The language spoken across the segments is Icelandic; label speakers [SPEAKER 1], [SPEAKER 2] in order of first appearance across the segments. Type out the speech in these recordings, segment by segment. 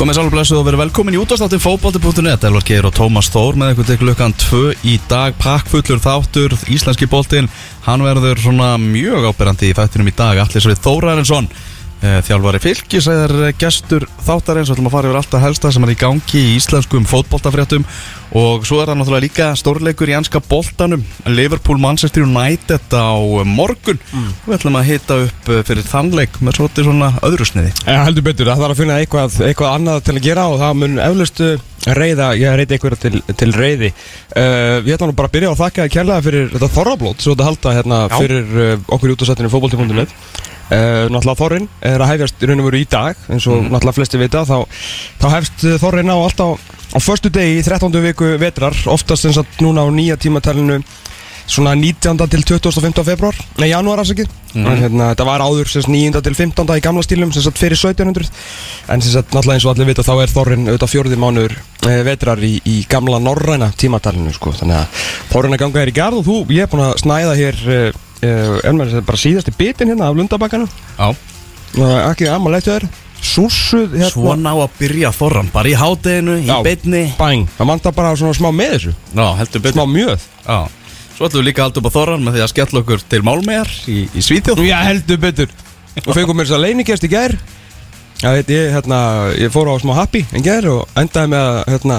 [SPEAKER 1] Komið sálblessu og verið velkomin í útastáttin fótbolti.net Elvar Geir og Tómas Þór með eitthvað til klukkan 2 í dag. Pakkfullur þáttur, íslenski boltinn. Hann verður svona mjög áberandi í þættinum í dag, allir Þórarensson eh, þjálfari fylgis eða gestur þáttarins, við ætlum að fara yfir alltaf helsta sem er í gangi í íslenskum fótboltafréttum. Og svo er það náttúrulega líka stórleikur í anska boltanum. Liverpool Manchester United á morgun. Við ætlum að hita upp eh, fyrir þannleik með svona öðru sniði.
[SPEAKER 2] Já, heldur betur, það þarf að finna eitthvað, eitthvað annað til að gera og það mun eflustu reyða, ég reyti eitthvað til, til reyði uh, Ég ætla nú bara að byrja á að þakka kærlega fyrir þetta þorrablót svo þetta halda hérna
[SPEAKER 1] Já.
[SPEAKER 2] fyrir uh, okkur í útastættinu fótbolti.net Uh, náttúrulega Þorrin er að hefjast í raun og veru í dag eins og náttúrulega flesti vita. Þá, þá hefst Þorrin á alltaf á förstu degi í 13. viku vetrar. Oftast eins og núna á nýja tímatalinu svona 19. til 25. februar nei, janúar afsakið en hérna, þetta var áður sem sagt, 9. til 15. í gamla stílum sem sagt, fyrir 1700 en sem sagt, náttúrulega eins og allir vita þá er Þorrin auðvitað fjórði mánuður e, vetrar í, í gamla norræna tímatalinu sko. þannig að Þorrin að ganga er í garð og þú, ég er búin að snæða hér e, e, en maður bara síðasti bitin hérna af lundabakkanum ekki amalegt þér súsuð hérna
[SPEAKER 1] Svona á að byrja þorran, bara í hádeginu, í
[SPEAKER 2] Já.
[SPEAKER 1] beinni
[SPEAKER 2] bæng, það vantar bara svona smá með þessu
[SPEAKER 1] Já, heldur betur
[SPEAKER 2] smá mjöð
[SPEAKER 1] Já. Svo ætlum við líka að halda upp á þorran með því að skella okkur til málmegar í, í Svíþjóð.
[SPEAKER 2] Já, heldur betur. Og fengum mér þess að leiningest í gær. Já, ég, hérna, ég fór á smá happy en gær og endaði með að hérna,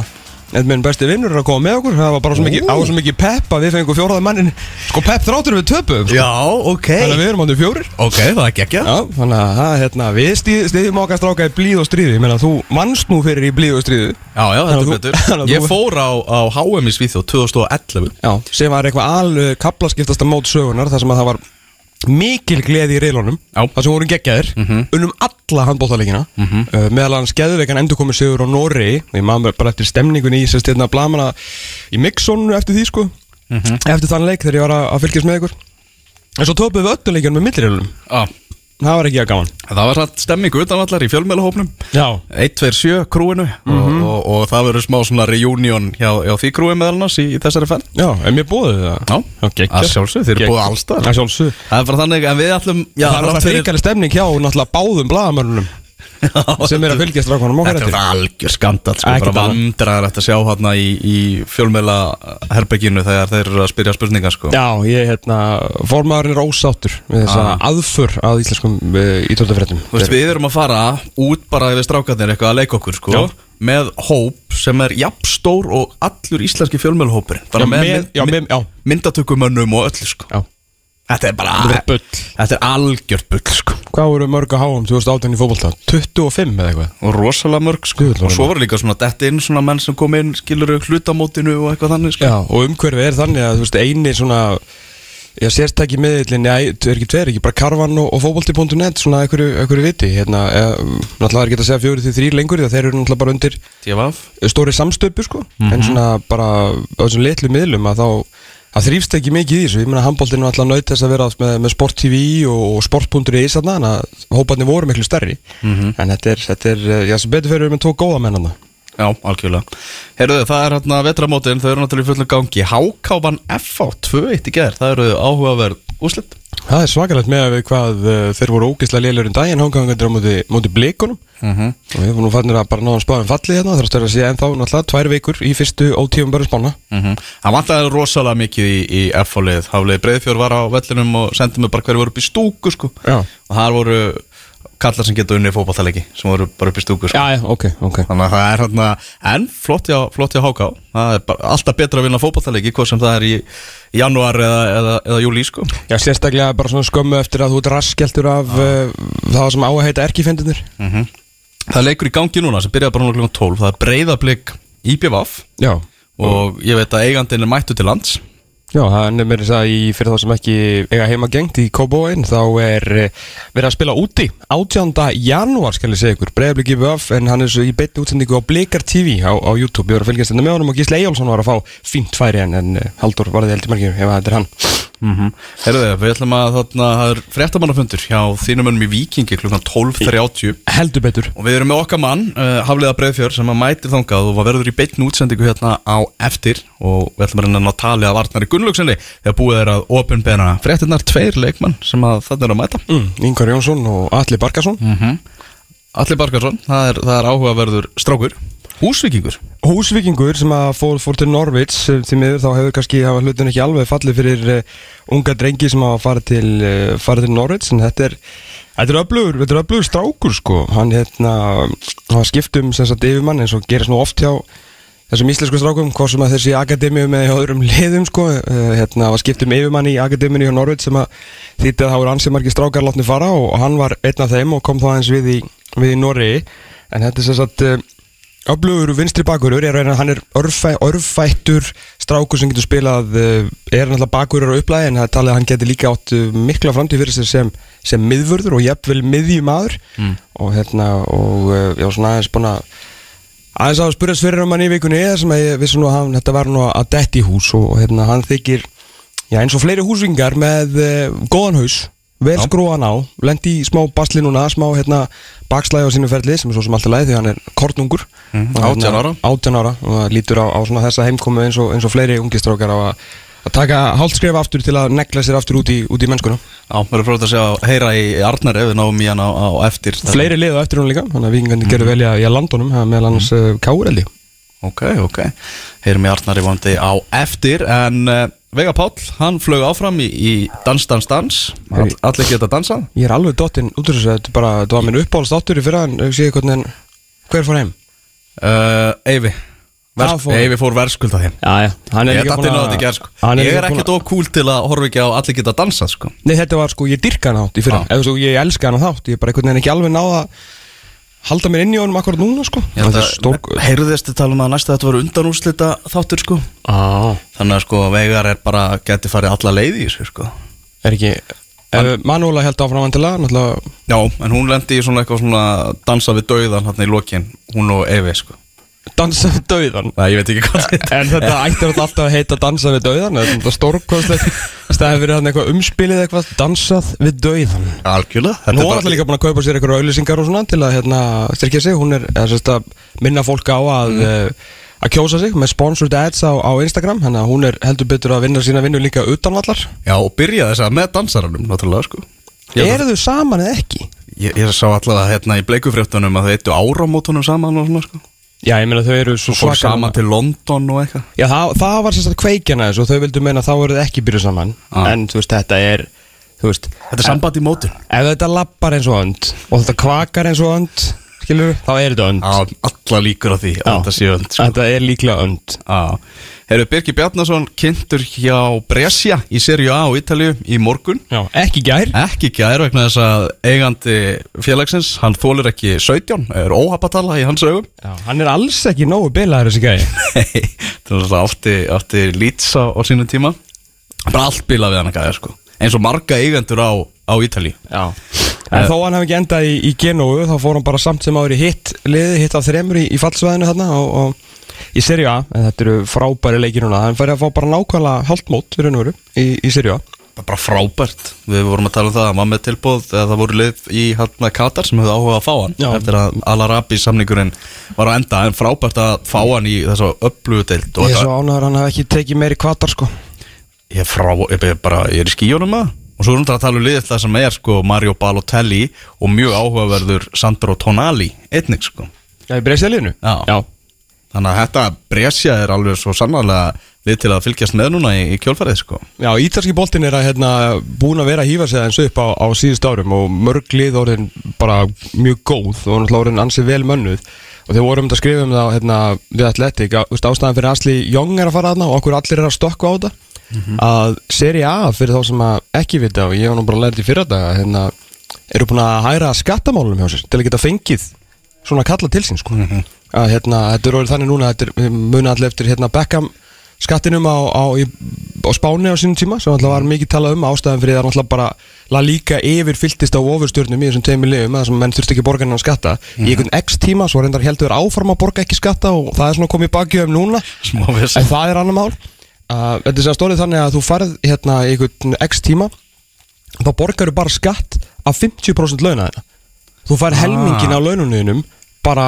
[SPEAKER 2] einn minn besti vinnur er að koma með okkur. Það var bara svo mikið, á svo mikið pepp að við fengum fjóraða mannin sko pepp þráttur við töpum sko.
[SPEAKER 1] Já, ok.
[SPEAKER 2] Þannig að við erum ándur fjórir.
[SPEAKER 1] Ok, það er gekkja
[SPEAKER 2] Já, þannig að það, hérna, við stið, stiðjum okkar stráka í blíð og stríði ég meina þú vannst nú fyrir í blíð og stríði
[SPEAKER 1] Já, já,
[SPEAKER 2] að
[SPEAKER 1] heldur
[SPEAKER 2] þú-
[SPEAKER 1] betur.
[SPEAKER 2] að
[SPEAKER 1] Ég fór á, á HM í Svíþjóð 2011
[SPEAKER 2] Já, sem var eitthvað alveg kaplaskiptasta mót sögunar þar sem að það var mikil gleði í reilunum þar sem voru geggjaðir unnum alla handbóltalegina mm
[SPEAKER 1] Mhm.
[SPEAKER 2] uh, meðal hans geðveikan endur komið sigur á Norri og ég maður bara eftir stemningunni í sérst hérna blamana í Mixonu eftir því sko
[SPEAKER 1] Mhm.
[SPEAKER 2] eftir þann leik þegar ég var að, að fylgjast með ykkur. En svo tópuðum við öllu leikjum með millireilunum
[SPEAKER 1] Já,
[SPEAKER 2] það var ekki að gaman.
[SPEAKER 1] Það var satt stemming utanvallar í fjölmjölahópnum
[SPEAKER 2] Já.
[SPEAKER 1] 1-2-7 krúinu og, og, og það verður smá svona reunion hjá, hjá því krúi meðal annars í, í þessari fenn
[SPEAKER 2] Já, en mér bóðið það.
[SPEAKER 1] Já,
[SPEAKER 2] geggjað.
[SPEAKER 1] að sjálfsög, þeir búið allstað
[SPEAKER 2] Það
[SPEAKER 1] Það er bara þannig að við ætlum já,
[SPEAKER 2] Það
[SPEAKER 1] þrátt
[SPEAKER 2] alltaf
[SPEAKER 1] fyrir-
[SPEAKER 2] stemning hjá náttúrulega báðum blagamörnunum sem er að fylgjast rákunum okkar
[SPEAKER 1] Þetta er algjör skandal sko, bara vandrar að sjá hérna í, í fjölmjöla herberginu þegar þeir eru að spyrja spurningar sko.
[SPEAKER 2] Já, ég, hérna, formaðurinn er ósáttur við þessa
[SPEAKER 1] Ah.
[SPEAKER 2] aðför að íslenskum ítöldafréttum
[SPEAKER 1] Þú veist, við erum að fara út bara við strákarnir eitthvað að leika okkur sko, með hóp sem er jafnstór og allur íslenski fjölmjölahópur með,
[SPEAKER 2] með- með- já.
[SPEAKER 1] myndatökumönnum og öllu sko.
[SPEAKER 2] Já.
[SPEAKER 1] Þetta er bara
[SPEAKER 2] Þetta er bull.
[SPEAKER 1] Þetta er algjört bull sko.
[SPEAKER 2] Hvað voru mörg að háum 2018 í fótbolta? 25 eða eitthvað
[SPEAKER 1] og rosalega mörg sko.
[SPEAKER 2] Guð,
[SPEAKER 1] og svo voru líka svona dett inn svona menn sem kom inn skilur hlutamótinu og eitthvað þannig sko.
[SPEAKER 2] Já, og umhverfi er þannig að þú veist, eini svona Já, sérstæki miðillin, já, það er ekki tveir, ekki bara karvan og, og fótbolti.net, svona einhverju, einhverju viti, hérna, eða, náttúrulega er ekki að segja fjóri til þrý lengur, þeir eru náttúrulega bara undir stóri samstöpu sko en svona bara á þessum litlu miðlum að þá það þrýfst ekki mikið í þessu. Ég meina handbóltinu var alltaf naut þess að vera með, með Sport TV og, og Sport.is þannig að hóparnir voru miklu stærri. En þetta er, þetta er, eh, já sem betur fyrir við með tvo góða mennana
[SPEAKER 1] Já, algjörlega. Heyrðu, það er hérna vetramótin, þau eru náttúrulega í fullum gangi. HK vann FH 2-1 í gerð Það eru áhugaverð úslit
[SPEAKER 2] það er svakalegt með að við hvað uh, þeir voru ógeðslega lélir um daginn hangangandir á móti, móti blikunum
[SPEAKER 1] Mhm.
[SPEAKER 2] og við vorum nú fannir að bara náðum spáðum falli hérna þar stöður að sé ennþá náttúrulega tvær vikur í fyrstu ótífum bara spána
[SPEAKER 1] mm Það vantaði rosalega mikið í, í FH-lið Haflið Breiðfjörð var á vellinum og sendi mig bara hverju voru upp í stúku sko.
[SPEAKER 2] Já.
[SPEAKER 1] og það voru kallar sem geta unni fótballtalegi sem voru bara upp í stúku sko.
[SPEAKER 2] já, já, ok, ok.
[SPEAKER 1] Þannig að það er hérna En flott hjá, HK Það er bara alltaf betra að vinna fótballtalegi Hvað sem það er í, janúar eða, eða, eða júli sko.
[SPEAKER 2] Já, sérstaklega bara svona skömmu eftir að þú ert raskjeltur af uh, það sem á að heita erkifendunir
[SPEAKER 1] Það er leikur í gangi núna sem byrjaði bara núna klukkan 12 Það er breyðablík IPVF
[SPEAKER 2] Já,
[SPEAKER 1] Og ég veit að eigandinn er mættu til lands
[SPEAKER 2] Já, hann er með þess að fyrir þá sem ekki eiga heima gengt í Kóbóin þá er eh, verið að spila úti 18. janúar skal ég segja ykkur bregðarblík gefið af en hann er svo í beinni útsendingu á Blikar TV á, á YouTube ég var að fylgjast þetta með honum og Gísle Eyjálsson var að fá fínt færi en, en eh, Haldur varði heldur margir ef þetta er hann
[SPEAKER 1] Mm Herðu, við ætlum að þarna, það er fréttamannafundur hjá þínum önum í Víkingi klukkan 12.30
[SPEAKER 2] Heldur betur.
[SPEAKER 1] Og við erum með okkar mann, uh, Hafliða Breiðfjör sem að mætir þangað og verður í beitn útsendingu hérna á eftir. Og við ætlum að reyna að talið að Varnar í Gunnlaugsenni þegar búið er að opinbera fréttinnar tveir leikmann sem að þarna er að mæta.
[SPEAKER 2] Mm, Ingar Jónsson og Alli Barkarsson
[SPEAKER 1] mm Alli Barkarsson, það er, það er áhugaverður strákur Húsvíkingur?
[SPEAKER 2] Húsvíkingur sem að fór, fór til Norvits eh, því miður þá hefur kannski hafa hlutin ekki alveg fallið fyrir uh, unga drengi sem hafa farið til, uh, farið til Norvits en þetta er Þetta er öflugur, þetta er öflugur strákur sko. Hann hérna, hann skiptum sem sagt yfirmann eins og gerist nú oft hjá þessum íslensku strákum, hvað sem að þessi akademíu með öðrum liðum sko. Hérna, var skiptum yfirmann í akademíu hjá Norvits sem að þýtti að það voru ansið margir strákar látni fara og, og hann var einn af þeim og kom þá aðeins við í, við í Norri en þetta er sem sagt Öflugur vinstri bakurur, er, hann er örfæ, örfættur strákur sem getur spilað, eh, er náttúrulega bakurur á upplæði en það er talið að hann getur líka átt eh, mikla framtíð fyrir sig sem, sem miðvörður og jafnvel miðjumadur mm. og hérna og eh, já svona aðeins búin að aðeins að spyrjast fyrir um hann í vikunni eða sem að ég vissi nú að hann, þetta var nú að detti hús og hérna hann þykir já eins og fleiri húsvingar með uh, góðan haus vel skrúan á, lendi í smá basli núna, smá hérna bakslæði á sínu ferli sem er svo sem alltaf læði því hann er kornungur.
[SPEAKER 1] Mm, 18 ára.
[SPEAKER 2] 18 ára og það lítur á, á svona þessa heimkomu eins og, eins og fleiri ungistrákar á að, að taka hálfskref aftur til að negla sér aftur út í, út í mennskuna.
[SPEAKER 1] Já, við erum fróðið að segja að heyra í Arnar ef við náum í hann á, á eftir.
[SPEAKER 2] Fleiri liðu eftir hún líka, þannig að vikingandi mm. gerur velja í landunum, meðal hans mm. uh, Káreldi
[SPEAKER 1] Ok, ok, heyrum í Arnar í vondi á eftir en uh, Vega Páll, hann flög áfram í, í Dans, Dans, Dans All, Allir geta dansað
[SPEAKER 2] Ég er alveg dottinn út úr þessu Þetta bara, þetta var minn uppáhaldstáttur í fyrra En ég sé hvernig, hver fór heim?
[SPEAKER 1] Uh, Eyvi fór. Eyvi fór verðskulda heim
[SPEAKER 2] Já, já Hann er
[SPEAKER 1] Ég dætti náðu þetta sko. Ég er ekkert of cool til að horfa ekki á Allir geta dansað sko.
[SPEAKER 2] Nei, þetta var sko, ég dyrka hann átt í fyrra Eða svo, ég elska hann átt Ég er bara einhvern veginn ekki alveg náða halda mér inn í honum akkurat núna sko.
[SPEAKER 1] Stór... Heyrðist þið tala um að næsta þetta var undanúslita þáttur sko?
[SPEAKER 2] Ah.
[SPEAKER 1] Þannig að sko vegar er bara geti farið alla leiði í þessu sko.
[SPEAKER 2] Er ekki Hann... Manúla held áfram að náttúrulega...
[SPEAKER 1] Já, en hún lendi í svona eitthvað svona dansa við dauðan hann í lokin Hún og Evi sko
[SPEAKER 2] Dansa við dauðan?
[SPEAKER 1] Nei, ég veit ekki hvað
[SPEAKER 2] þetta En þetta ættir alltaf að heita dansa við dauðan Þetta er stórkostlegt. Það hefur verið eitthvað umspilið eitthvað Dansað við dauðan
[SPEAKER 1] Algjörlega
[SPEAKER 2] hún var alltaf líka búin að kaupa sér eitthvað auðlýsingar og svona Til að hérna, styrkja sig. Hún er að minna fólk á að mm. uh, Að kjósa sig með sponsored ads á, á Instagram. Þannig að hún er heldur betur að vinna sína vinnu líka utanvallar
[SPEAKER 1] Já, og byrja þess að með dansaranum sko.
[SPEAKER 2] Er þau saman eða ekki?
[SPEAKER 1] Ég, ég sá alltaf hérna í bleikufréttunum að þau eittu áramótunum saman og svona sko
[SPEAKER 2] Já, ég meina þau eru svo
[SPEAKER 1] svaka Fór saman til London og eitthvað?
[SPEAKER 2] Já, það, það var sérstaklega kveikjana þessu og þau vildu meina að þá eru þau ekki byrjuð saman. Ah. En þú veist, þetta er veist,
[SPEAKER 1] Þetta er samband í mótun.
[SPEAKER 2] Ef þetta lappar eins og önd og þetta kvakar eins og önd Skilur, þá er þetta önd.
[SPEAKER 1] Já, alla líkur á því að þetta sé önd
[SPEAKER 2] sko. Þetta er líklega önd.
[SPEAKER 1] Já Herru Birgir Bjarnason kynntur hjá Brescia í Serie A á Ítalju í morgun.
[SPEAKER 2] Já, ekki gær.
[SPEAKER 1] Ekki gær vegna þess að eigandi félagsins, hann þólir ekki 17, er óhapatala í hans augum.
[SPEAKER 2] Já, hann er alls ekki nógu bilaður þessi gæði
[SPEAKER 1] Nei, það er átti lítsa á sínum tíma. Bara allt bilað við hann að gæða sko. Eins og marga eigendur á, á Ítalji
[SPEAKER 2] Já. En þó hann hefði ekki endað í, í Genóu, þá fór hann bara samt sem ári hitt liði, hitt af þremur í, í fallsvæðinu þarna og, og í Serie A, en þetta eru frábæri leikir núna, hann færi að fá bara nákvæmlega haldmót í raun og veru í, í Serie A.
[SPEAKER 1] Bara frábært, við vorum að tala um það að maður með tilbúð, eða það voru lið í hérna Katar sem hefði áhuga að fá hann Já. eftir að Al-Arabi samningurinn var að enda. En frábært að fá hann í þessu öflugu deilt
[SPEAKER 2] Ég er svo ánæður hann hef ekki tekið meiri kvatar sko.
[SPEAKER 1] Ég er frá, ég er bara, ég er í skíjónum að. Og svo erum við að tala um liðið það sem er sko Mario Balotelli og mjög áhugaverður Sandro Tonali, einnig sko.
[SPEAKER 2] Já, í breysiðliðinu?
[SPEAKER 1] Já. Já Þannig að þetta Brescia er alveg svo sannarlega við til að fylgjast með núna í, í kjólfarið sko.
[SPEAKER 2] Já, ítalski boltin er að hérna, búin að vera að hýfa sig eins upp á, á síðust árum og mörg lið orðin bara mjög góð og náttúrulega orðin ansið vel mönnuð og þegar vorum við að skrifa um það hérna, við Atletic, ástæðan fyrir Asli Young er að fara aðna og okkur allir er að stokka á þetta mm -hmm. að Serie A fyrir þá sem ekki vita og ég hef nú bara lært í fyrra daga hérna, eru búin að hæra skattamálum hjá sér til að geta fengið svona kalla til sín sko. mm -hmm. Að hérna, þetta er orðið þannig núna þetta er muna allir eftir hérna Beckham skattinum á, á, í, á Spáni á sínum tíma sem alltaf var mikið talað um ástæðan fyrir það er alltaf bara la líka yfir fylltist á ofurstjörnum í þessum tveimur liðum að menn þurfti ekki borga hennan skatta. Í einhvern x tíma svo reyndar heldur áfram að borga ekki skatta og það er svona komið bakjöfum núna.
[SPEAKER 1] Smá vesen.
[SPEAKER 2] en það er annar mál. Uh, þetta er sem stórið þannig að þú farð hérna í einhvern x tíma þá borgar þú bara skatt af 50% launa þeirra þú fær helmingin af laununniðinum bara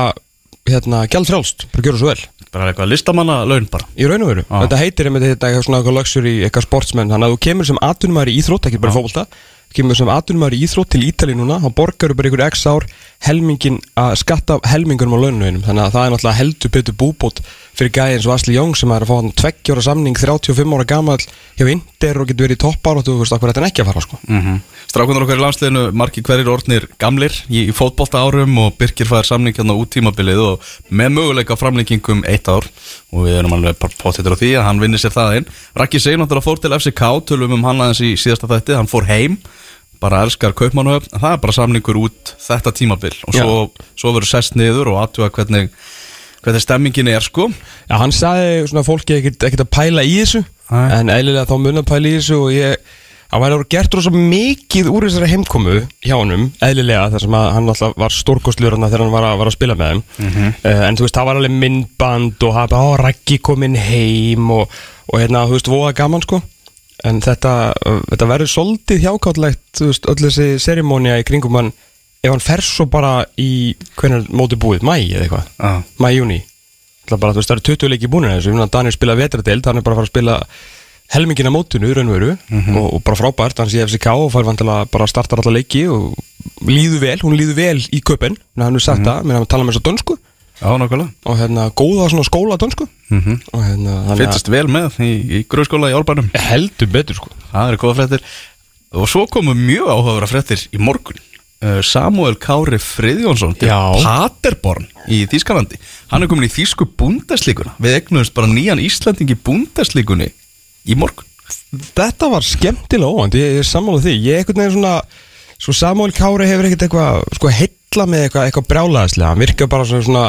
[SPEAKER 2] hérna gjaldfrjálst bara gjöra svo vel.
[SPEAKER 1] Bara eitthvað listamanna laun bara.
[SPEAKER 2] Í raun og veru.
[SPEAKER 1] Já.
[SPEAKER 2] þetta heitir einmitt þetta eitthvað svona eitthvað luxury eitthvað sportsmenn. Þannig að þú kemur sem atvinnumæður í íþrótt ekki bara fókbalta kemur sem atvinnumæður í íþrótt til Ítali núna þá borgar þú bara einhver x ár helmingin að skatta helmingunum á laununinum þannig að það er náttúrulega heldur betur búbót fyrir gæði eins og Asli Jóng sem er að fá hann tveggjóra samning 35 ára gamall hjá Inder og getur verið í toppar og þú veist okkur þetta er ekki að fara sko.
[SPEAKER 1] Mm Strákunar okkar í landsliðinu, margir hverjir orðnir gamlir í, í fótbolta árum og Birkir fær samning hérna út tímabilið og með möguleika framlengingum eitt ár. Og við erum alveg pottitur á því að hann vinnir sér það einn Raki Sein náttúrulega fór til FCK, tölum um hann aðeins í síðasta þætti, hann fór heim bara elskar kaupmannuöfn, það er bara samningur út þetta tímabil. Og svo, svo verður sest niður og aðtuga hvernig hvernig stemmingin er sko.
[SPEAKER 2] Já, hann sagði svona fólki ekkert, að pæla í þessu
[SPEAKER 1] Nei.
[SPEAKER 2] En eðlilega þá mun að pæla í þessu og ég Það væri að gert rosa mikið úr þessari heimkomu hjá honum Eðlilega þar sem að hann alltaf var stórkostljur þegar hann var að, var að spila með þeim.
[SPEAKER 1] Mhm.
[SPEAKER 2] uh, En þú veist, það var alveg myndband og það bara, ó, Raggi kominn heim og, og hérna, þú veist, voða gaman sko En þetta, uh, þetta verður svolítið hjákáttlegt, öll þessi serimónia í kringum hann Ef hann fer svo bara í, hvernig móti búið, mæ eða eitthvað?
[SPEAKER 1] Ah.
[SPEAKER 2] mæ, júni Það er eru 20 leiki búinir þessu, ég meina, Daniel spila vetradeild, hann er bara að fara að spila helmingina mótinu, í raun og veru. Og, og bara frábært, hann sé FCK og fær vantilega bara startar alla leiki og líður vel, hún líður vel í köpen. Hann er sagt það, menn hann tala með svo dönsku
[SPEAKER 1] Já, nákvæmlega.
[SPEAKER 2] Og hérna góða svona skóla dönsku.
[SPEAKER 1] Mm
[SPEAKER 2] og hérna,
[SPEAKER 1] Fittist vel með í, í grunnskóla í Árbænum
[SPEAKER 2] heldur betur sko.
[SPEAKER 1] Það eru góða fréttir. Og svo komu mjög áhugaverða fréttir í morgun. Uh, Samuel Kári Friðjónsson til
[SPEAKER 2] Já.
[SPEAKER 1] Paderborn í Þýskalandi. Hann er komin í Þýsku búndeslíkuna Við egnumst bara nýjan Íslanding í búndeslíkunni í morgun.
[SPEAKER 2] Þetta var skemmtilega óvand, ég, er sammála því. Ég er einhvern veginn svona Svo Samuel Kári hefur ekkert eitthvað sko, heilla með eitthvað, eitthvað brjálaðislega Hann virkar bara svona, svona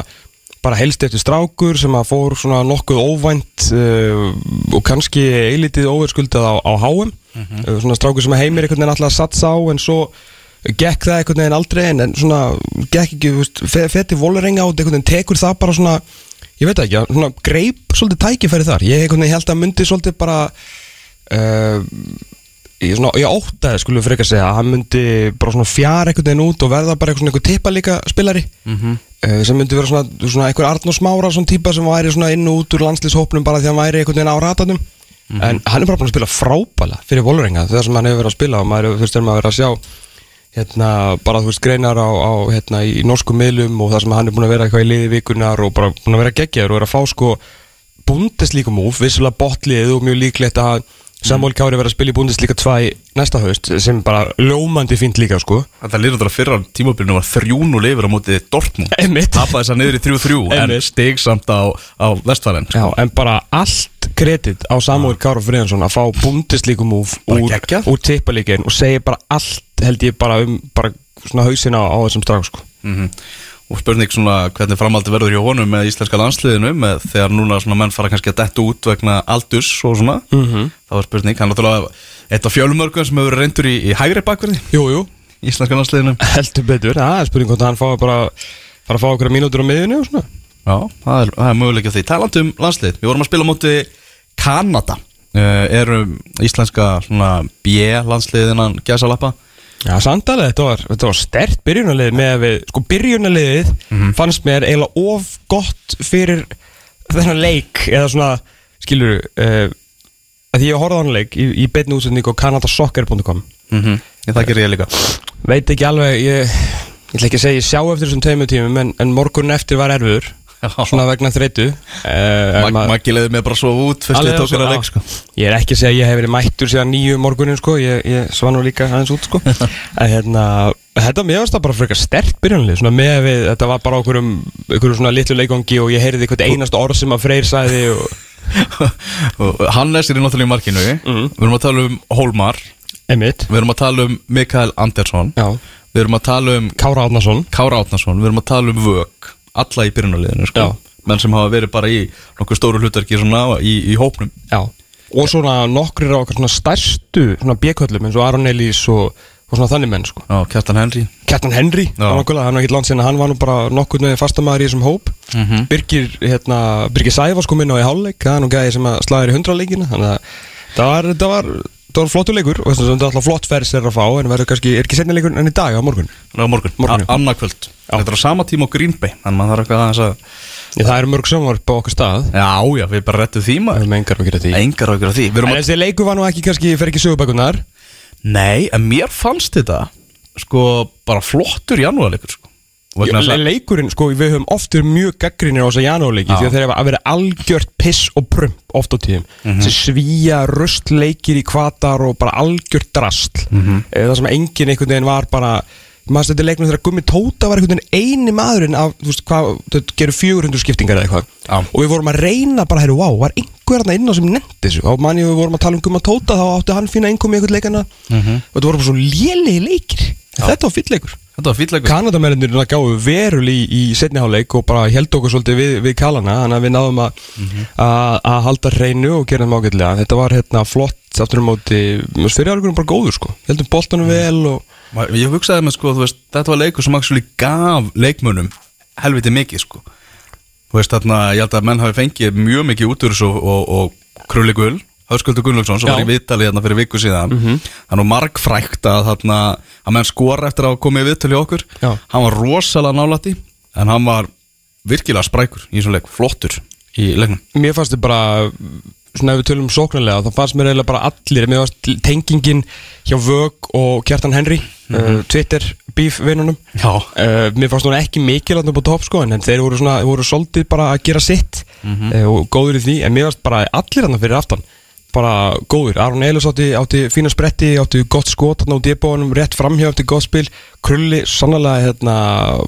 [SPEAKER 2] bara helst eftir strákur sem að fór svona nokkuð óvænt uh, og kannski eilítið óverskuldað á, á háum uh, svona strákur sem að heimir einhvern veginn alltaf að satsa á en svo gekk það einhvern veginn aldrei en, en svona gekk ekki, þú veist, fe- feti volerenga át einhvern veginn tekur það bara svona ég veit ekki, svona greip svolítið tækifæri þar. Ég einhvern veginn held að myndi svolítið bara uh, ég, svona, ég óttaði skulum við frekar segja að hann myndi bara svona fjara einhvern veginn út og verða bara eitthvað svona einhver tippa líka spilari.
[SPEAKER 1] Mhm.
[SPEAKER 2] uh, sem myndi vera svona, svona einhver Arnór Smára svona típa sem væri svona inn og út úr landslýshópnum bara því að hann væri einhvern veginn á ratanum en hann er bara búin að spila frábæla fyrir Vólurenga þegar sem hann hefur verið að spila og maður fyrst er maður verið að sjá hérna, bara þú veist greinar á, á hérna, í norskum miðlum og það sem hann er búin að vera eitthvað í liði vikunar og bara búin að vera geggjaður og er að fá sko bundeslíka múf, vissulega botlið og mjög líklegt að Samuel Kári verið að spila í bundeslíka 2 næsta haust sem bara ljómandi fínt líka sko.
[SPEAKER 1] Þetta lýður þetta fyrra tímabilinu var þrjún og lifur á mótið Dortmund. Tappaði þess að niður í 3-3 en stig samt á, á vestfælen
[SPEAKER 2] Já, en bara allt kredit á Samuel Kára Friðansson að fá bundeslíku múf
[SPEAKER 1] Bara
[SPEAKER 2] úr, úr tippalíkin og segja bara allt held ég bara um bara svona hausina á, á þessum strák sko.
[SPEAKER 1] Mm og spurning svona hvernig framaldi verður hjá honum með íslenska landsliðinu með þegar núna svona menn fara kannski að detta út vegna aldurs og svona
[SPEAKER 2] Mhm.
[SPEAKER 1] þá er spurning, hann er náttúrulega eitt af fjölumörgum sem hefur reyndur í, í hægri bakverði
[SPEAKER 2] Jú, jú,
[SPEAKER 1] í íslenska landsliðinu.
[SPEAKER 2] Heldur betur, það er spurning hvort hann fái bara fara að fá okkur mínútur á miðunni og svona.
[SPEAKER 1] Já, það er, það er möguleik á því. Talandi um landslið, við vorum að spila móti Kanada. Uh, erum íslenska svona B-landsliðinan gæsalappa
[SPEAKER 2] Já, samtalið, þetta var, þetta var stert byrjunarlið með að við, sko byrjunarliðið fannst mér eiginlega of gott fyrir þennan leik eða svona, skilur uh, að því ég horfði á hann leik í, í beinni útsendingu á kanadasoccer.com
[SPEAKER 1] mm -hmm. Það gerir ég líka.
[SPEAKER 2] Veit ekki alveg ég, ég ætla ekki að segja ég sjá eftir þessum tveimur tímum en, en morgun eftir var erfiður svona vegna þreytu. Uh,
[SPEAKER 1] Mag, Maggi leiði mig bara svo út fyrst ég tók hérna leik sko.
[SPEAKER 2] ég er ekki að segja að ég hef verið mættur síðan nýju morgunin sko, ég, ég svar nú líka aðeins út sko. En hérna, þetta mér varst það bara frekar stert byrjunlið, svona með við þetta var bara okkur um, okkur svona litlu leikongi og ég heyrði eitthvað einast orð sem að Freyr sæði og,
[SPEAKER 1] Og Hannes er í náttúrulega í markinu.
[SPEAKER 2] Mhm.
[SPEAKER 1] Við erum að tala um Hólmar.
[SPEAKER 2] Emitt,
[SPEAKER 1] Við erum að tala um Mikael Andersson.
[SPEAKER 2] Já,
[SPEAKER 1] Við erum að tala um
[SPEAKER 2] Kára Átnason
[SPEAKER 1] Við erum að tala um Vög Alla í byrjunarliðinu sko. Menn sem hafa verið bara í nokkuð stóru hlutverki svona í, í hópnum.
[SPEAKER 2] Já. Og svona nokkrir á okkar svona stærstu svona bjököllum eins og Aron Elís og, og svona þannig menn sko.
[SPEAKER 1] Já, Kjartan Henry.
[SPEAKER 2] Kjartan Henry, hann var ekki landsinn hann var nú bara nokkur með fastamæður í þessum hóp.
[SPEAKER 1] Mhm.
[SPEAKER 2] Birgir, hérna, Birgir Sæfars kom inn á í hálfleik, það er nú gæði sem að slagur í hundraleikina þannig að það var, það var, það var flottur leikur og þess að þetta er alltaf flott færs er að fá en verður kannski, er ekki setni leikur en í dag á morgun?
[SPEAKER 1] Þannig á morgun,
[SPEAKER 2] Morgun, já.
[SPEAKER 1] A- annað Þetta er á sama tíma á Green Bay Þannig að maður þarf eitthvað að
[SPEAKER 2] Ég, Það eru mörg sjónvarp á okkur stað.
[SPEAKER 1] Já, já, við bara rettum því
[SPEAKER 2] Það
[SPEAKER 1] maður.
[SPEAKER 2] Er með engar að gera því.
[SPEAKER 1] Engar ágjör af því. Við erum
[SPEAKER 2] En
[SPEAKER 1] að
[SPEAKER 2] þessi leikur var nú ekki kannski, fer ekki sögubækunar
[SPEAKER 1] Nei, en mér fannst þetta Sko, bara flottur janúarleikur sko. Að-
[SPEAKER 2] Leikurinn, sko, við höfum oft verið mjög gaggrinir á þessa janúarleiki
[SPEAKER 1] Já.
[SPEAKER 2] því að þeir hafa verið algjört piss og prump oft á tíðum
[SPEAKER 1] Mhm.
[SPEAKER 2] þessi svíja röstleikir í kvatar og bara algjört drastl
[SPEAKER 1] Mhm.
[SPEAKER 2] Eh, það sem enginn einhvern veginn var bara maður þetta leiknum þegar Gummi Tóta var einhvern veginn eini maðurinn af, þú veist, hvað, þetta gerur 400 skiptingar eða eitthvað
[SPEAKER 1] Já.
[SPEAKER 2] og við vorum að reyna bara, herru, wow, var einhver þarna inn á sem nefndi þessu og manni við vorum að tala um Gummi Tóta þá átti hann fína einhverjum í einhvern leikana
[SPEAKER 1] Mhm.
[SPEAKER 2] og þetta voru bara svo lélegi leikir þetta var fyll leikur
[SPEAKER 1] Þetta var fýtleikur
[SPEAKER 2] Kanadamennir gáðu veruleg í, í setniháleik og bara held okkur svolítið við, við kalana þannig að við náðum að að að halda hreinu og gera þeim ágætlega. Þetta var hérna flott aftur um móti. Fyrir áraugurinn bara góður sko. Heldum boltanum vel og
[SPEAKER 1] Ég hugsaði með sko, veist, þetta var leikur sem actually gaf leikmönnum helviti mikið sko. Þú veist, þarna, ég held að menn hafi fengið mjög mikið út úr þessu og, og, og Krulli Gull, Höskuldur Gunnlaugsson sem
[SPEAKER 2] Já.
[SPEAKER 1] var í viðtalið þarna fyrir viku síðan. Mm -hmm. nú margfrækt að þarna að menn skora eftir að koma í viðtalið okkur.
[SPEAKER 2] Já.
[SPEAKER 1] hann var rosalega nálætti en hann var virkilega sprækur í þessum leik, flottur í leiknum.
[SPEAKER 2] Mér fannst þið bara svona ef við tölum sóknarlega þá fannst mér eiginlega bara allir mér fannst tengingin hjá Vög og Kjartan Henry uh, Twitter beef vinnunum.
[SPEAKER 1] Já,
[SPEAKER 2] Uh, mér fannst hún ekki mikilvægt upp á topp sko en þeir voru svona, voru svolítið bara að gera sitt uh, og góður í því en mér fannst bara allir hann fyrir aftan bara góður, Aron Elus átti, átti fína spretti, átti gott skot á debónum, rétt framhjá átti gott spil. Krulli sannlega hérna,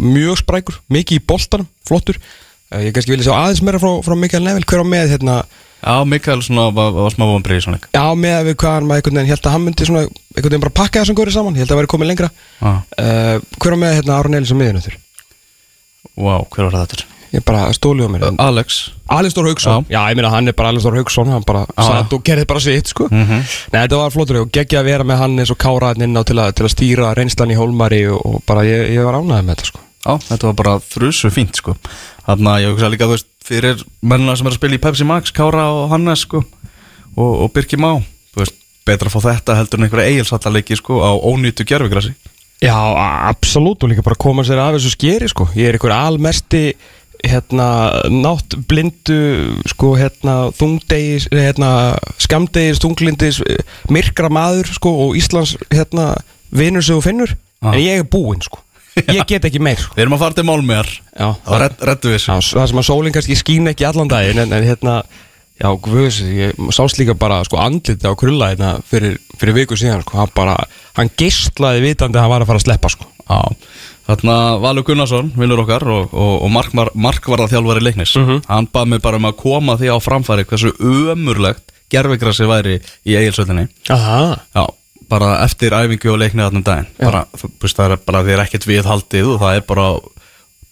[SPEAKER 2] mjög sprækur, mikið í boltanum flottur, uh, ég kannski vilja sjá aðeins meira frá, frá Mikael Neville, hver á með hérna,
[SPEAKER 1] Já Mikael svona var, var smá vonbrið í svona
[SPEAKER 2] já með við hvað hann maður einhvern veginn held að hann myndi svona, einhvern veginn bara pakka þessum góri saman, held að væri komið lengra.
[SPEAKER 1] Já.
[SPEAKER 2] uh, hver á með hérna, Aron Elus á miðinu þurr
[SPEAKER 1] Vá, hver var þetta?
[SPEAKER 2] Ég bara stóli á mér.
[SPEAKER 1] Alex.
[SPEAKER 2] Alistór Haugsson, já. ég meina hann er bara Alistór Haugsson hann bara satt og gerði bara sitt sko.
[SPEAKER 1] Mhm.
[SPEAKER 2] Nei, þetta var flottur og geggja að vera með hann eins og kára hann inn á til að, til að stýra reynslan í Hólmari og, og bara ég, ég var ánægð með þetta sko.
[SPEAKER 1] Já, þetta var bara þrusu fínt sko. Þannig að ég hugsa líka, þú veist, fyrir mennina sem er að spila í Pepsi Max, Kára og Hannes sko og, og Birki Má Þú veist, betra að fá þetta heldur en einhverja eigilsallaleiki sko á ónýtu gerfugrassi
[SPEAKER 2] Já, a- absolutt og líka bara koma sér af þessu skeri sko. Ég er einhver almesti hérna nátt blindu sko hérna þungdegis hérna skamdegis, þunglindis eh, myrkra maður sko og Íslands hérna vinur sig og finnur
[SPEAKER 1] Já.
[SPEAKER 2] en ég er búinn sko. Ég get ekki meir sko.
[SPEAKER 1] Við erum að fara til málmegar og reddu við þessu.
[SPEAKER 2] Það sem að sólinn kannski skín ekki allan daginn en, en hérna, já, guðs, ég sást líka bara sko andliti á krulla hérna fyrir, fyrir viku síðan, sko, hann bara, hann gistlaði vitandi að hann var að fara að sleppa, sko.
[SPEAKER 1] Já, þarna Valur Gunnarsson, vinnur okkar og, og, og mark, markvarða þjálfari leiknis.
[SPEAKER 2] Mhm.
[SPEAKER 1] Hann bað mig bara um að koma því á framfæri hversu ömurlegt gerfugrassi væri í. Já, bara eftir æfingu og leiknið þarna um daginn. Bara, veist, það er bara því er ekkert viðhaldið og það er bara,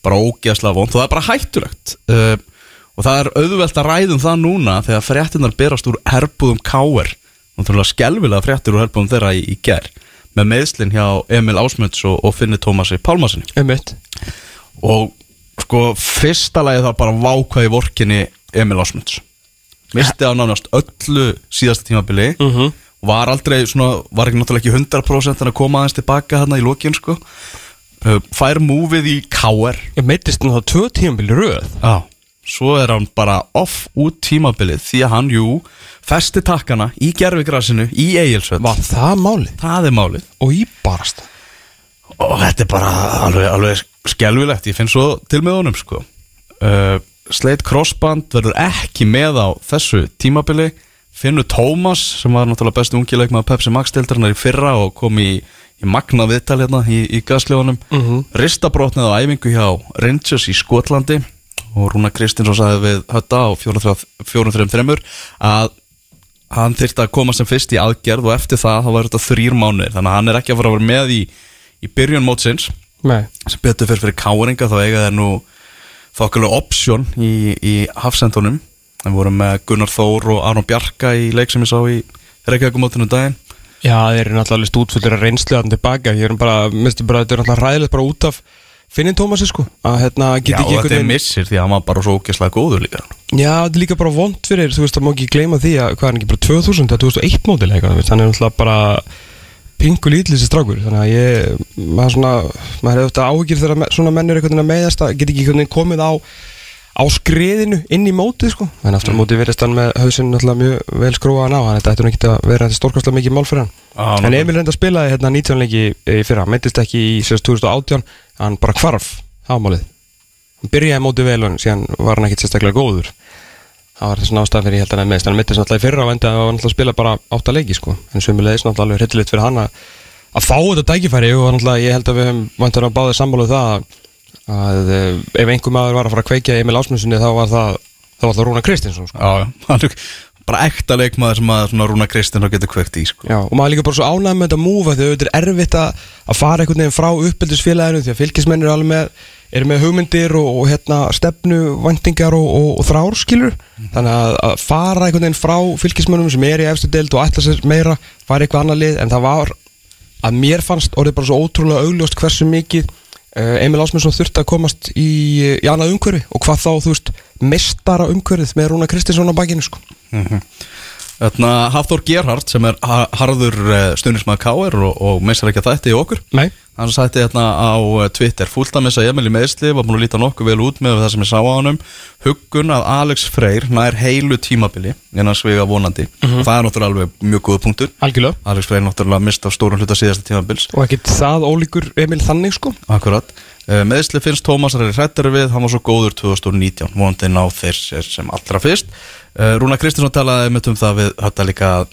[SPEAKER 1] bara ógeðslega vond og það er bara hættulegt. Uh, og það er auðvelt að ræðum það núna þegar fréttinar berast úr herbúðum káer náttúrulega skelvilega fréttir úr herbúðum þeirra í, í ger með meðslinn hjá Emil Ásmunds og, og Finni Tómasi Pálmasinni
[SPEAKER 2] Einmitt.
[SPEAKER 1] og sko fyrsta lagi það bara vákvæði vorkinni Emil Ásmunds misti á nánast öllu síðasta tímabili
[SPEAKER 2] Mhm.
[SPEAKER 1] var aldrei svona, var ekki náttúrulega ekki 100% en að koma aðeins tilbaka hérna í lokin sko Uh, fær múfið í KR
[SPEAKER 2] Ég meittist hann þá tvö tímabili röð.
[SPEAKER 1] Já Svo er hann bara off út tímabilið því að hann, jú, festi takkana í gerfigrasinu í Egilsvöld
[SPEAKER 2] Var það málið?
[SPEAKER 1] Það er málið
[SPEAKER 2] Og í barast.
[SPEAKER 1] og þetta er bara alveg, alveg skelvilegt, ég finn svo til með honum sko uh, Sleit Crossband verður ekki með á þessu tímabili Finnur Tómas sem var náttúrulega bestu ungileik með Pepsi Max deildarinnar í fyrra og kom í, í magna viðtal hérna í, í gasljóðunum mm
[SPEAKER 2] Mhm.
[SPEAKER 1] -hmm. Ristabrotnið á æfingu hjá Rangers í Skotlandi og Rúna Kristinsson sagði við Hötta á 4-3-3 að hann þyrfti að koma sem fyrst í aðgerð og eftir það þá var þetta þrýr mánuðir. Þannig að hann er ekki að fara að vera með í, í byrjun mótsins.
[SPEAKER 2] Nei.
[SPEAKER 1] sem betur fyrir fyrir káringa þá eiga þeir nú þokkulega option í, í hafsendunum. Við vorum með Gunnar Þór og Aron Bjarka í leik sem ég sá í Reykjavíkumótinu daginn.
[SPEAKER 2] Já, þeir eru náttúrulega stútfullir að reynslu að tilbaka Ég er bara, minnstu bara, þetta er náttúrulega ræðilegt bara út af Finnin Tómasi sko Að hérna,
[SPEAKER 1] Já,
[SPEAKER 2] geta
[SPEAKER 1] og
[SPEAKER 2] ekki
[SPEAKER 1] þetta er
[SPEAKER 2] einhvern veginn
[SPEAKER 1] missir því að hann var bara svo ógeðslega góður líka.
[SPEAKER 2] Já, þetta er líka bara vond fyrir, þú veist, það má ekki gleyma því að hvað er ekki bara 2000, það er 2001 mótil eitthvað, þú veist, hann er náttúrulega bara pingu lítið þessi strákur, þannig að ég, maður svona, maður hefur þetta áhugir þegar svona mennur einhvern veginn að meðast að geta ekki einhvern veginn komið á, á skriðinu inn í mótið, sko, en aftur á mótið verðist hann með hausinn náttúrulega mjög vel skrúaðan á, hann þetta ætti nú ekki að vera þetta stórkostlega mikið mál fyrir hann.
[SPEAKER 1] Já,
[SPEAKER 2] En Emil reynda spilaði hérna 19 leiki í fyrra, hann meittist ekki í sérst 2018, hann bara hvarf, ámálið. Hann byrjaði mótið vel en síðan var hann ekkit sérstaklega góður. Það var þessi nástæð fyrir ég held að hann meðist, hann meittist náttúrulega í fyrra og enda og hann spila bara átta leiki sko. En sömulegis náttúrulega fyrir að, að fá þetta tækifæri og ég held að við höfum vantur að báðið sammáluð það að, að eh, ef einhver maður var að fara að kveikja Emil Ásmundssoni þá var það, þá var það Rúna Kristinsson sko.
[SPEAKER 1] Já, er bara ekta leikmaður sem að Rúna Kristinn getur kveikt í sko.
[SPEAKER 2] Já, og maður er líka bara svo ánægð með þetta múfa því að þetta er erfitt að, fara einhvern veginn frá uppeldisfélaginu því að fylgismenn eru alveg með, eru með hugmyndir og, og hérna, stefnu, væntingar og, og, og þrár skilur þannig að, að fara einhvern veginn frá fylgismennum sem er í efstu deild og ætla sér meira fara eitthvað annað lið en það var að mér fannst orðið bara svo ótrúlega augljóst hversu mikið Emil Ásmundsson þurfti að komast í, í annað umhverfi og hvað þá, þú veist, mestara umhverfið með Rúna Kristinsson á bakinu sko.
[SPEAKER 1] Þarna Hafþór Gerhardt sem er ha- harður stundismæður K.R. og, og missar ekki að þætti í okkur.
[SPEAKER 2] Nei.
[SPEAKER 1] Hann sætti hérna á eh, Twitter fullt að missa Emil í meðsli, var búin að líta nokkuð vel út með það sem ég sá á hannum Huggun að Alex Freyr nær heilu tímabili innan svega vonandi. Og það er náttúrulega alveg mjög góða punktur.
[SPEAKER 2] Algjörlega.
[SPEAKER 1] Alex Freyr náttúrulega mist af stórun hluta síðasta tímabils.
[SPEAKER 2] Og ekkert það ólíkur Emil þannig sko.
[SPEAKER 1] Akkurat. Meðsli finnst Tómas að hrættari við, hann var svo góður 2019, vonandi ná þeir sér sem allra fyrst. Eh, Rúna Kristinsson talaði um það við þetta líka að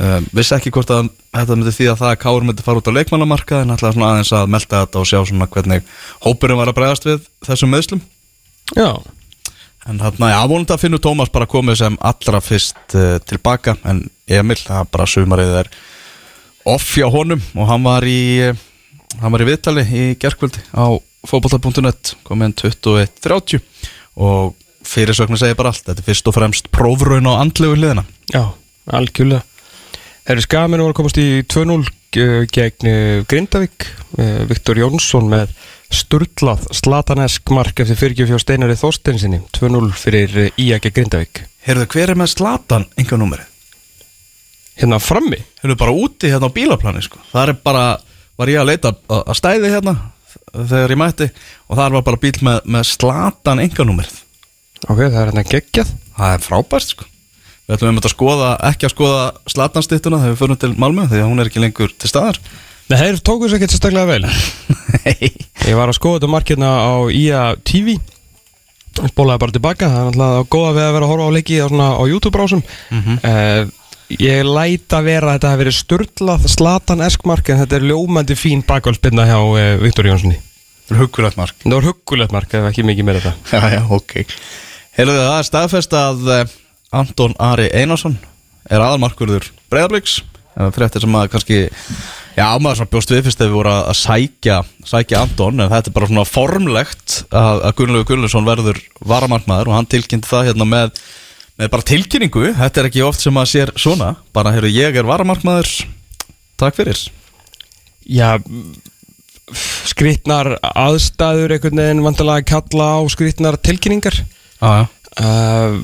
[SPEAKER 1] uh, vissi ekki hvort að þetta myndi því að það að Káur myndi fara út á leikmannamarka en svona aðeins að melda þetta og sjá svona hvernig hópurinn var að bregðast við þessum meðslum.
[SPEAKER 2] Já
[SPEAKER 1] En þarna, já, vonandi að finnur Tómas bara komið sem allra fyrst uh, tilbaka en Emil, það bara sumarið er off hjá honum og hann var í hann var í viðtali í gerkvöldi á fótbolta.net komið 21.30 og fyrirsögnu segir bara allt. Þetta er fyrst og fremst prófraun á andlegu hliðina.
[SPEAKER 2] Já, algjörlega. Herri Skaminu var að komast í 2-0 uh, gegn uh, Grindavík. Uh, Viktor Jónsson með sturlað slatanesk mark eftir fyrirgjöf hjá Steinari Þorstensinni 2-0 fyrir gegn Grindavík.
[SPEAKER 1] Heyrðu, hver er með slatan enga númeri?
[SPEAKER 2] Hérna frammi?
[SPEAKER 1] Heyrðu, bara úti hérna á bílaplani sko. það er bara, var ég að leita að að stæði hérna þegar ég mætti og það var bara bíl með, með slatan enga númerið
[SPEAKER 2] Ok, það er hérna geggjað.
[SPEAKER 1] Það er frábært sko. Við ætlum einmitt að skoða, ekki að skoða slatanstittuna þegar við förum til Malmö að hún er ekki lengur til staðar.
[SPEAKER 2] Nei, þeir tóku þess ekkert sérstaklega vel. Ég var að skoða þetta markirna á IA TV Spólaði bara tilbaka. Það er alltaf góða við að vera að horfa á leiki á, á YouTube-brásum mm Ég læt að vera að þetta hafi verið sturlað slatan eskmark en þetta er ljómandi fín bakvælspinna hjá uh, Viktor Jónssoni
[SPEAKER 1] Það er huggulegt mark.
[SPEAKER 2] Það var huggulegt mark, ef ekki mikið meira þetta
[SPEAKER 1] Heyrðu það er staðfest að eh, Anton Ari Einarsson er aðalmarkurður Breiðabliks. Fréttir sem að kannski Já, maður svona bjóst við fyrst ef við voru að sækja sækja Anton, en þetta er bara svona formlegt að, Gunnlegu Gunnlaugsson verður varamarkmaður og hann tilkynnti það hérna með, með bara tilkynningu. Þetta er ekki oft sem að sér svona. Bara, heyrðu, ég er varamarkmaður. Takk fyrir.
[SPEAKER 2] Já, skrýtnar aðstæður einhvern veginn vantilega að kalla á skrýtnar tilkynningar
[SPEAKER 1] Já
[SPEAKER 2] uh,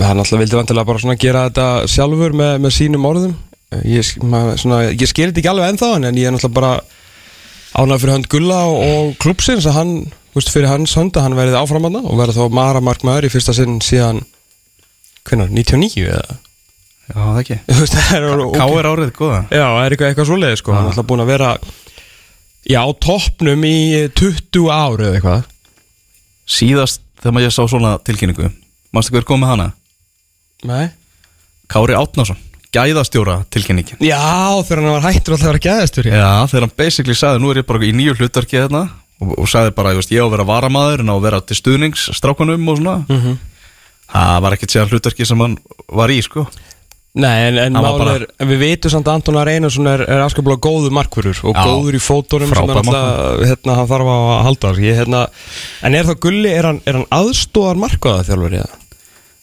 [SPEAKER 2] Hann alltaf vildi vantilega bara svona gera þetta sjálfur með, með sínum orðum. Ég, svona, ég skil þetta ekki alveg ennþá en ég er náttúrulega bara ánægð fyrir hönd Gulla og, og klúpsins að hann, veist, fyrir hans hönd að hann verið áframanna og verið þá Mara Markmaður í fyrsta sinn síðan hvernig, 99 eða?
[SPEAKER 1] Já, það ekki.
[SPEAKER 2] Þú veist, það er
[SPEAKER 1] Ká er árið góða.
[SPEAKER 2] Já, það er eitthvað, eitthvað svoleiði sko. Hann er alltaf búin að vera Já, á toppnum í 20 ár eða eitthvað.
[SPEAKER 1] Síðast þegar maður ég sá svona tilkynningu Manstu hver kom með hana?
[SPEAKER 2] Nei.
[SPEAKER 1] Kári Átnason Gæðastjóra tilkynningin.
[SPEAKER 2] Já, þegar hann var hættur alltaf að vera gæðastur
[SPEAKER 1] Já, þegar hann basically sagði Nú er ég bara í nýju hlutverki hérna Og, og sagði bara, ég, á að vera varamaður En á að vera til stuðnings strákunum og svona.
[SPEAKER 2] Mhm.
[SPEAKER 1] Það var ekkert séðan hlutverki sem hann var í, sko
[SPEAKER 2] Nei, en, en,
[SPEAKER 1] Hann bara-
[SPEAKER 2] er, en við veitum samt að Anton Reynarsson er, er afskaplega góður markvörur og
[SPEAKER 1] Já.
[SPEAKER 2] góður í fótónum sem er alltaf, hérna, hann þarf að halda ég, hérna, En er það Gulli, er hann, er hann aðstóðar markvaða þjálfari eða?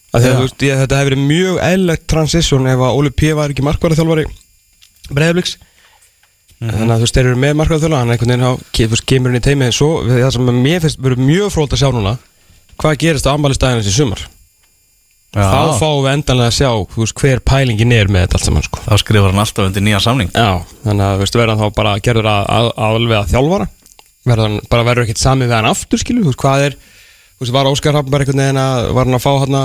[SPEAKER 2] Að því að
[SPEAKER 1] Já.
[SPEAKER 2] þú veist, ég, þetta hefur verið mjög eðlilegt transition ef að Óli P. var ekki markvaða þjálfari Breiðabliks
[SPEAKER 1] Mhm.
[SPEAKER 2] Þannig að þú eru með markvaða þjálfari hann einhvern veginn á, kemur inn í teimið svo, við- það sem mér finnst verið mjög frólt að sjá núna hvað gerist á ammælistæðinu þessi sumar þá fáum við endanlega að sjá veist, hver pælingin er með þetta allt saman sko.
[SPEAKER 1] Þá skrifar hann alltaf undir nýja samning.
[SPEAKER 2] Já, þannig að veist, verða hann þá bara gerður að, að, alveg að þjálfara? Verða hann, bara verður ekkert samið við hann aftur skilu, veist, hvað er var Óskar Hafnberg einhvern veginn að var hann að fá hann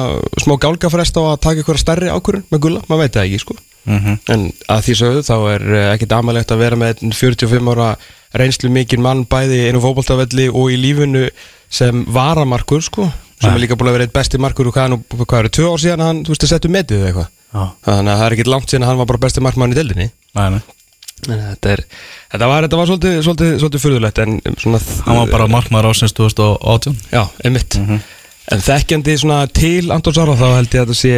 [SPEAKER 2] smá gálgafrest á að taka eitthvað stærri ákvörun með gulla, maður veit það ekki sko.
[SPEAKER 1] Mhm.
[SPEAKER 2] en að því sögðu þá er eh, ekkert amalegt að vera með einn 45 ára reynslu mikinn mann bæði einu fótboltavelli og í lífinu sem varamarkur sko sem
[SPEAKER 1] Nei.
[SPEAKER 2] er líka búin að vera eitt besti markur og hvað, nú, hvað eru, tvö ár síðan hann, þú veist, að setja metið eða eitthvað.
[SPEAKER 1] Já,
[SPEAKER 2] þannig að það er ekkert langt síðan að hann var bara besti markmann í deildinni.
[SPEAKER 1] Nei, nei.
[SPEAKER 2] Þetta, er, þetta var, þetta var svolítið, svolítið, svolítið furðulegt en um, svona
[SPEAKER 1] Hann var bara markmaður ásins 2018
[SPEAKER 2] Já, einmitt.
[SPEAKER 1] Mhm.
[SPEAKER 2] En þekkjandi svona til Anton Sara þá held ég að þetta sé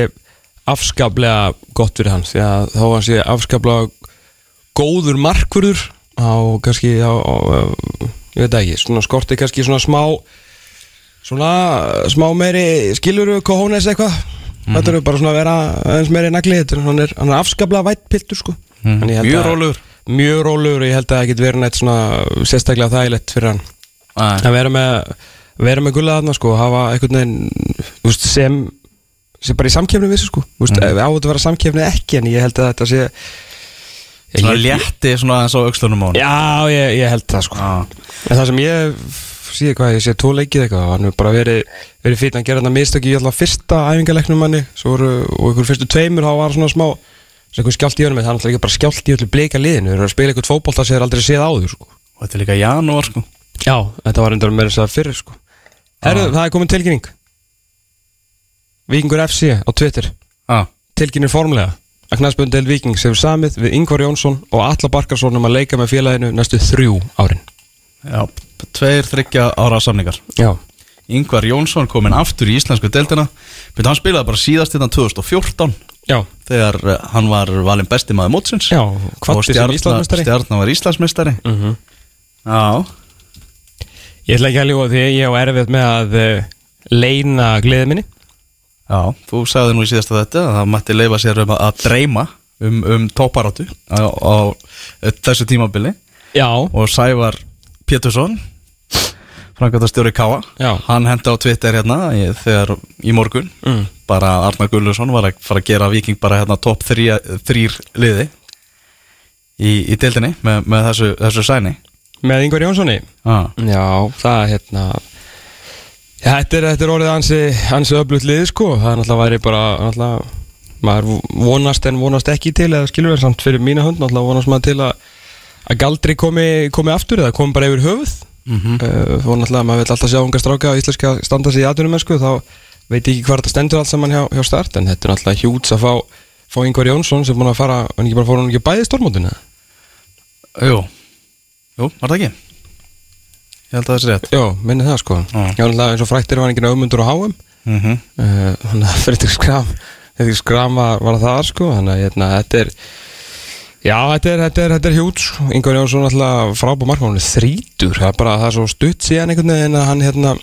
[SPEAKER 2] afskaplega gott fyrir hans þá hann sé afskaplega góður markvörður á kannski á, á, ég veit ekki, skorti kannski svona smá svona smá meiri skiluru kohónes eitthvað þetta eru bara svona að vera aðeins meiri nagli þetta er, hann, er, hann er afskaplega vætt piltur sko ég held
[SPEAKER 1] Mjög rólegur.
[SPEAKER 2] mjög rólegur og ég held að það geti verið nætt svona sérstaklega þægilegt fyrir hann
[SPEAKER 1] Nei.
[SPEAKER 2] að vera með vera með gulla þarna sko hafa einhvern veginn veist, sem, sem bara í samkefni við þessu sko veist,
[SPEAKER 1] Mhm.
[SPEAKER 2] á þetta að vera samkefni ekki en ég held að þetta sé
[SPEAKER 1] Svona létti svona aðeins á aukslunum á hann
[SPEAKER 2] Já, ég, ég held það sko
[SPEAKER 1] Já.
[SPEAKER 2] En það sem ég sé hvað, ég sé tvo leikið eitthvað hann hefur bara verið, verið fýtt hann gerði hann að mistöki í alltaf fyrsta æfingarleiknum manni voru, og ykkur fyrstu tveimur þá var svona smá eitthvað skjált í önum það er alltaf ekki bara skjált í öllu bleika liðinu þeir eru að spila eitthvað fótbolta sem þeir aldrei séð áður sko.
[SPEAKER 1] Og þetta er líka janúar sko
[SPEAKER 2] Já, þetta var endur með þess að fyrir sko. Herru,
[SPEAKER 1] Já.
[SPEAKER 2] það er komin tilkynning Víkingur FC á Twitter
[SPEAKER 1] Já,
[SPEAKER 2] tilkynir formlega að knæspöndel Víkings hefur samið við Ingvar Jónsson og Alla Barkarsson um að leika með félaginu næstu þrjú árin
[SPEAKER 1] já, tveir þryggja ára samningar.
[SPEAKER 2] Já,
[SPEAKER 1] Ingvar Jónsson kominn aftur í íslensku deildina. Byrju, hann spilaði bara síðast innan 2014
[SPEAKER 2] já,
[SPEAKER 1] þegar eh, hann var valinn besti maður mótsins.
[SPEAKER 2] Já
[SPEAKER 1] og
[SPEAKER 2] Kvatti sem
[SPEAKER 1] stjarna,
[SPEAKER 2] Íslandsmestari
[SPEAKER 1] stjarna var Íslandsmeistari.
[SPEAKER 2] Mhm.
[SPEAKER 1] Já,
[SPEAKER 2] Ég ætla ekki að ljúa því ég á erfið með að uh, leina gleðið minni.
[SPEAKER 1] Já, þú sagði nú í síðasta þetta að það mætti leifa sér um að, að dreyma um, um tóparáttu á, á þessu tímabili.
[SPEAKER 2] Já,
[SPEAKER 1] og Sævar Pétursson framkvæmtastjóri Káa
[SPEAKER 2] Já.
[SPEAKER 1] hann hendi á Twitter hérna í, þegar í morgun
[SPEAKER 2] Mm.
[SPEAKER 1] bara Arnar Gullusson var að fara að gera Viking bara hérna topp þrýr liði í, í deildinni með, með þessu, þessu sæni
[SPEAKER 2] með Ingvar Jónssoni
[SPEAKER 1] ah.
[SPEAKER 2] Já, það er hérna Já, þetta er, þetta er orðið ansi, ansi öflugt lið sko Það er náttúrulega væri bara náttúrulega, maður vonast en vonast ekki til eða skilur við samt fyrir mína hönd náttúrulega vonast maður til að að Galdri komi, komi aftur eða komi bara yfir höfuð
[SPEAKER 1] mm -hmm.
[SPEAKER 2] uh, og náttúrulega maður vil alltaf sjá unga stráka á íslenska standa sig í aðunum sko, þá veit ég ekki hvað þetta stendur allt saman hjá, hjá start en þetta er náttúrulega hjúts að fá fá Ingvar Jónsson sem búin að fara en ekki bara fór hann ekki bæði stórmótinu
[SPEAKER 1] Jú, jú, var það ekki? Ég held að það sé rétt
[SPEAKER 2] Já, minni það sko
[SPEAKER 1] Já.
[SPEAKER 2] Já, náttúrulega eins og fræktir var hann ekki auðmundur á HM
[SPEAKER 1] mm -hmm.
[SPEAKER 2] Uh, þannig að fyrir skram fyrir skram var, var það sko þannig að hérna, þetta er já, þetta er, þetta er, þetta er hjút Ingvar Jónsson alltaf frábú markmann þrítur, það er bara það er svo stutt síðan einhvern veginn að hann hérna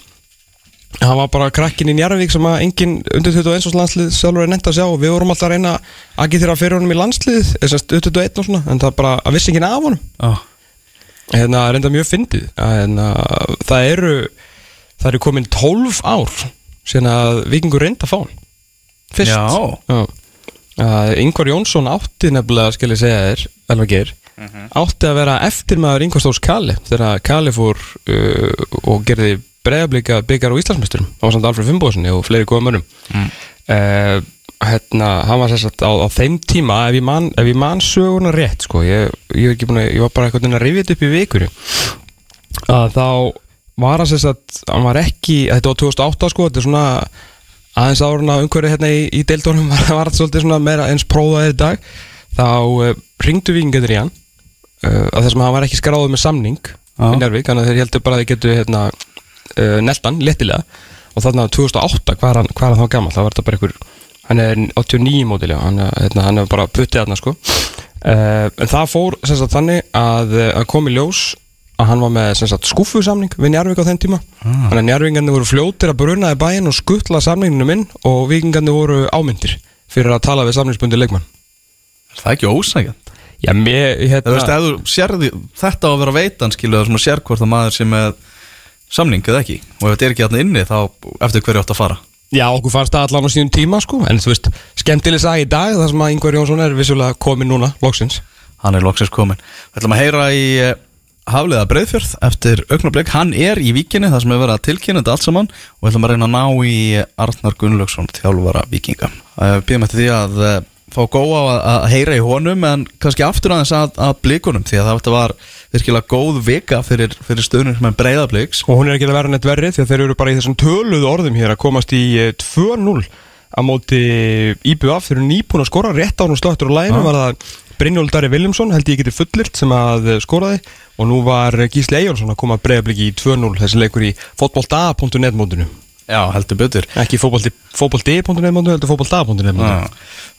[SPEAKER 2] hann var bara krakkin í Njarvík sem að engin undir 21 árs landslið sjálfur er nefnt að sjá. Og við vorum alltaf að reyna að geta fyrir honum í landslið þess að 21 og svona en það er bara að vissi ekki af honum.
[SPEAKER 1] Ah.
[SPEAKER 2] hérna reynda mjög fyndið. Hérna, það eru það eru komin 12 ár síðan að vikingur reynda að fá hann. Fyrst.
[SPEAKER 1] Já.
[SPEAKER 2] Já. Að Ingvar Jónsson átti nefnilega skal ég segja þér, alveg ger átti að vera eftirmaður Ingvar Stórs Kali þegar Kali fór uh, og gerði breiðablika byggar á Íslandsmeisturum. Á samt Alfred Finnbóðssoni og fleiri góða mönnum.
[SPEAKER 1] Mm.
[SPEAKER 2] uh, hérna, hann var sérst á, á þeim tíma ef ég man, ef ég man söguna rétt sko, ég, ég, að, ég var bara eitthvað að rifja þetta upp í vikunni. Að þá var hann sérst að hann var ekki, þetta var 2008 sko, þetta er svona aðeins áruna umhverju hérna í, í deildónum var, var þetta svolítið svona meira eins prófaðið dag þá uh, ringdu vikingarnir í hann að þess að hann var ekki skráður með samning í Njárvík, þannig að þeir heldur bara að þeir getu hérna, uh, neltan, lettilega og þarna 2008, hvað er hann, þá gammal þá var þetta bara einhver Hann er 89 mótil, já, hann, hérna, hann er bara puttið þarna sko. En það fór sagt þannig að, eh, að kom í ljós að hann var með skúfusamning við Njarvík á þenn tíma.
[SPEAKER 1] Ah.
[SPEAKER 2] Þannig að Njarvíkarnir voru fljótir að bruna í bæinn og skuttla samninginu minn og vikingarnir voru ámyndir fyrir að tala við samningsbundi leikmann.
[SPEAKER 1] Er það ekki ósækjand?
[SPEAKER 2] Já, mér,
[SPEAKER 1] Þú
[SPEAKER 2] hérna
[SPEAKER 1] veist, ef þú sérði þetta á að vera veitan skilu það sem að sér hvort að maður sem með samning eða ekki. Og ef þetta er ekki alltaf inni þá eftir hverju átt að fara?
[SPEAKER 2] Já, okkur fannst það allan á síðan tíma sko. En þú veist, skemmtileg sag í dag þar sem að Ingvar Jónsson er vissulega komin núna, loksins.
[SPEAKER 1] Hann er loksins komin Við ætlum að heyra í eh, Hafliða Breiðfjörð eftir augnablík, hann er í víkinni það sem er verið að tilkynna þetta allt saman. Og ætlum að reyna að ná í Arnar Gunnlaugsson þjálfara vikinga Eh, býðum eftir því að eh, fá góða að, að heyra í honum en kannski aftur aðeins að, að blíkunum því að það var virkilega góð vika fyrir, fyrir stöðnum með breiðablíks
[SPEAKER 2] Og hún er ekki að vera neitt verri því að þeir eru bara í þessum töluðu orðum hér að komast í eh, 2-0 á móti IBF þeir eru nýbúin að skora rétt á hún slöttur og læginu
[SPEAKER 1] Ah.
[SPEAKER 2] var það Brynjólf Dari Viljámsson held ég geti fullirt sem að eh, skoraði. Og nú var Gísli Eyjólfsson að koma að breyðabliki í 2-0 þessi leikur í fotbolta.net mótinu.
[SPEAKER 1] Já, heldur betur.
[SPEAKER 2] Ekki fotbolti.net mótinu heldur fotbolta.net mótinu.
[SPEAKER 1] Já.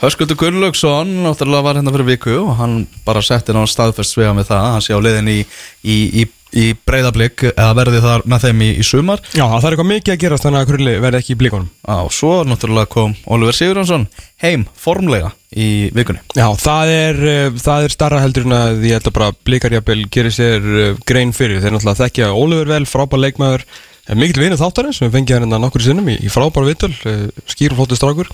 [SPEAKER 1] Höskuldur Gunnlaugsson náttúrulega var hérna fyrir viku og hann bara setti ná staðfest svega með það hann sé á leiðin í, í, í, í breyðablík eða verði þar með þeim í, í sumar?
[SPEAKER 2] Já, það er eitthvað mikið að gerast þannig að Krulli verði ekki í blíkonum
[SPEAKER 1] Já, svo náttúrulega kom Oliver Sigurjónsson heim formlega í vikunni.
[SPEAKER 2] Já, það er, uh, það er starra heldur en að ég held að bara blikarjabel gerir sér uh, grein fyrir. Þeir náttúrulega þekkja Ólífur vel, frábær leikmaður eh, mikill vinur þáttarins, við fengið hann nokkur sinnum í, í frábær vitul, uh, skýr og flóttu strákur.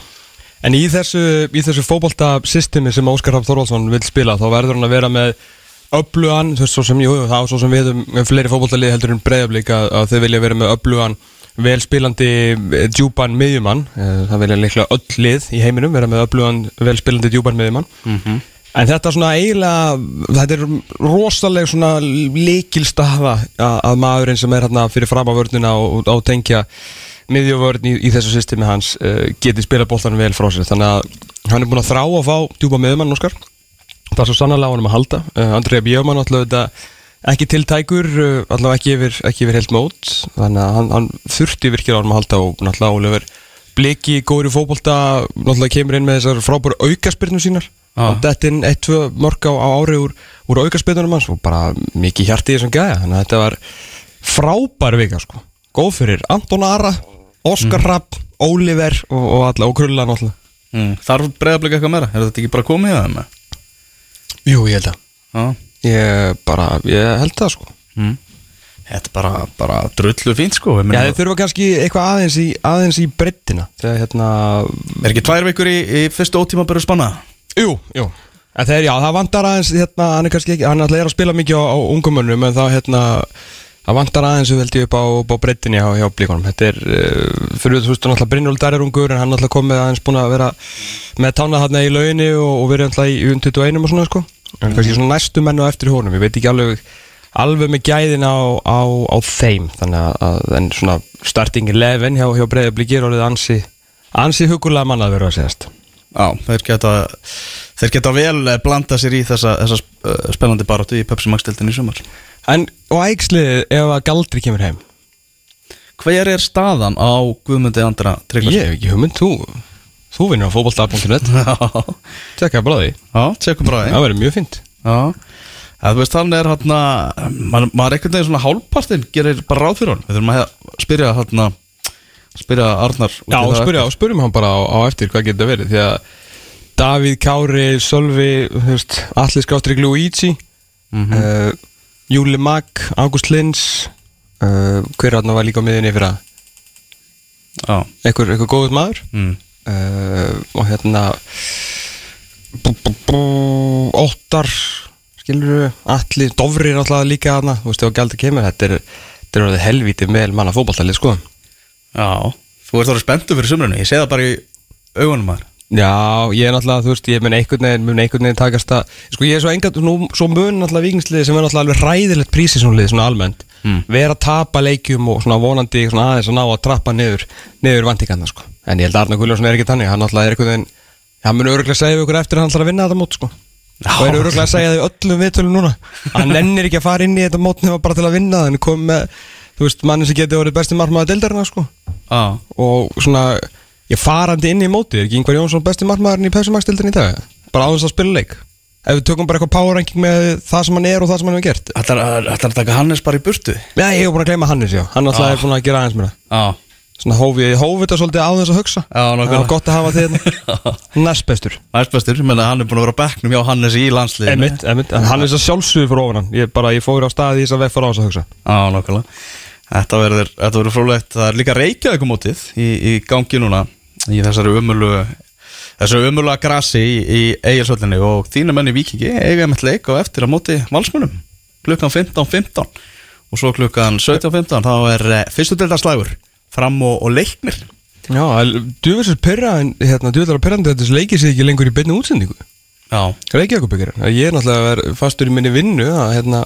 [SPEAKER 2] En í þessu, í þessu fótbolta systemi sem Óskar Raff Þorvaldsson vil spila þá verður hann að vera með öflugan, þú veist, svo sem, jú, er svo sem við um með fleiri fótboltalið heldur en breyðablík að, að þau vilja vera með öflugan vel spilandi eh, djúpan miðjumann, Eh, það vilja líklega öll lið í heiminum vera með öflugan vel spilandi djúpan miðjumann En þetta svona eiginlega, þetta er rosaleg svona líkilstafa að, að maðurinn sem er hérna fyrir fram á vörnina og, og tengja miðjuvörn í, í þessu systemi hans uh, geti spila boltanum vel frá sér. Þannig að hann er búin að þrá að fá djúpa miðjumann, Óskar. Það er svo sannarlega á hann að halda. Uh, Andrea Bjöfmann alltaf þetta ekki tiltækur, uh, allavega ekki yfir, ekki yfir heilt mót. Þannig að hann, hann þurfti virkilega á hann að halda og náttúrulega Ólefur bliki góður í fótbolta, náttúrulega kemur inn með þessar frábæru aukaspyrnum sínar
[SPEAKER 1] Já.
[SPEAKER 2] og þetta inn eitt, tvö mörg á, á ári úr, úr aukarspilunum hans og bara mikið hjarti í þessum gæja þannig að þetta var frábær vika sko. góð fyrir Anton Ara Óskar Rapp, Óliver og, og, alla, og Krulla náttúrulega
[SPEAKER 1] mm. Þarf breyðablík eitthvað meira? Er þetta ekki bara komið að þeim?
[SPEAKER 2] Jú, ég held að. Ég, bara, ég held það sko.
[SPEAKER 1] Mm. Þetta er bara, bara drullu fínt sko
[SPEAKER 2] Já, þið þurfa kannski eitthvað aðeins í, aðeins í breyttina þegar hérna
[SPEAKER 1] Er ekki tvær vikur í, í fyrstu ótíma bara spanna?
[SPEAKER 2] Jú, jú. En þegar, já, það vantar aðeins, hérna, hann er kannski ekki, hann er að spila mikið á, á ungumönnum en það, hérna, það vantar aðeins, við heldum upp á, á breytinni hjá, hjá blíkonum. Þetta er, uh, fyrir þú veist, náttúrulega Brynjólf er ungur en hann ætla komið aðeins búin að vera með tána þarna í lauginni og, og verið alltaf í 21 og svona, sko. En kannski svona næstu menn og eftir honum, ég veit ekki alveg, alveg með gæðin á, á, á þeim, þannig að, en svona starting 11 hjá, hjá breyðablíkir orðið ansi, ansi hugulega manna að vera að segjast.
[SPEAKER 1] Já, þeir geta Þeir geta vel eh, blanda sér í þessa, þessa uh, spennandi baróttu í Pepsi Max deltinni í sumar
[SPEAKER 2] En, og ægsliðið ef að Galdri kemur heim?
[SPEAKER 1] Hver er staðan á Guðmundi Andra Tryggvason?
[SPEAKER 2] Ég hef ekki hugmynd, þú Þú vinnur á fótbolta.net
[SPEAKER 1] Já,
[SPEAKER 2] Tjekka bara því,
[SPEAKER 1] já, tjekkum bara því.
[SPEAKER 2] Það verður mjög fint
[SPEAKER 1] Já, að þú veist hann er hann maður maður einhvern veginn svona hálfpartinn gerir bara ráð fyrir hann Við þurfum að he- spyrja hann spyrja Arnar út í
[SPEAKER 2] Já,
[SPEAKER 1] það
[SPEAKER 2] spyrja, spyrjum hann bara á, á eftir hvað getur það verið Því að Davíð Kári, Sölvi, þú veist, Alli Skástrík Luigi
[SPEAKER 1] Mhm.
[SPEAKER 2] uh, Júli Mag, Ágúst Lins uh, Hver hann var líka á miðinni fyrir að Einhver, einhver góður maður?
[SPEAKER 1] Mm.
[SPEAKER 2] uh, Og hérna bú, bú, bú, Óttar Skilur Alli, Dofri er alltaf líka hana Þú veist, að gældi kemur Þetta er, þetta er helvítið með manna fótboltalið, sko.
[SPEAKER 1] Já Þú ert orðið spenntu fyrir sumrunu, ég sé það bara í augunum maður
[SPEAKER 2] Já, ég er náttúrulega, þú veist, ég mun einhvern veginn, mun einhvern veginn takast að, sko ég er svo engat, nú, svo mun náttúrulega vikingsliði sem er náttúrulega alveg hræðilegt prísi svona almennt,
[SPEAKER 1] Mm.
[SPEAKER 2] vera að tapa leikjum og svona vonandi svona aðeins að ná að trappa niður, niður vantíkanna, sko. En ég held að Arna Gulljónsson er ekki tannig, hann náttúrulega er einhvern veginn, hann mun öruglega segja við ykkur eftir að hann ætlar að vinna þetta mót, sko. og er öruglega að segja því öllum viðtölum núna, hann nennir ekki að fara inn í þetta mót nema bara til að vinna, þannig kom með, þú veist, manni sem getur orðið besti margmaður deildarina, sko
[SPEAKER 1] Já,
[SPEAKER 2] og svona Ég farandi inn í mótið, er ekki Ingvar Jónsson besti markmaðurinn í Pepsi-maksdildin í dag? Bara á þess að spila leik. Ef við tökum bara eitthvað power ranking með það sem hann er og það sem hann hefur gert.
[SPEAKER 1] Ætlar að taka Hannes bara í burtu?
[SPEAKER 2] Já, ég hef búin að gleyma Hannes, já. Hann alltaf
[SPEAKER 1] Ah.
[SPEAKER 2] er búin að gera aðeins mér
[SPEAKER 1] Já,
[SPEAKER 2] Svona hófið, hófið þetta svolítið á þess að hugsa.
[SPEAKER 1] Já.
[SPEAKER 2] Það var gott að hafa þið Næst bestur.
[SPEAKER 1] Næst bestur, menn að hann er búin að vera bekknum hjá Hannes í landsliðinu.
[SPEAKER 2] Emitt, emitt En hann er sjálfsögur fyrir ofan hann. Ég bara, ég fór á staði í þess að veg fyrir á þess að hugsa.
[SPEAKER 1] Já, nákvæmlega. Þetta verður, þetta verður frólægt Það er líka reykjaðukumótið í, í gangi núna Í þessari umölu Þessari umölu að grasi í, í eiginsvöllinni Og þínu menn í Víkingi eiga með leik og eftir að móti valsmunum Klukkan 15.15 Og svo klukkan 17.15 Þá er eh, fyrstu deildarslægur Fram og, og leiknir.
[SPEAKER 2] Já, djúvisir pyrra En hérna, djúvisir pyrrandi Þetta leikir sig ekki lengur í beinni útsendingu.
[SPEAKER 1] Já,
[SPEAKER 2] Reykjavíkubyggjarinn Ég er náttúrulega fastur í minni vinnu að hérna,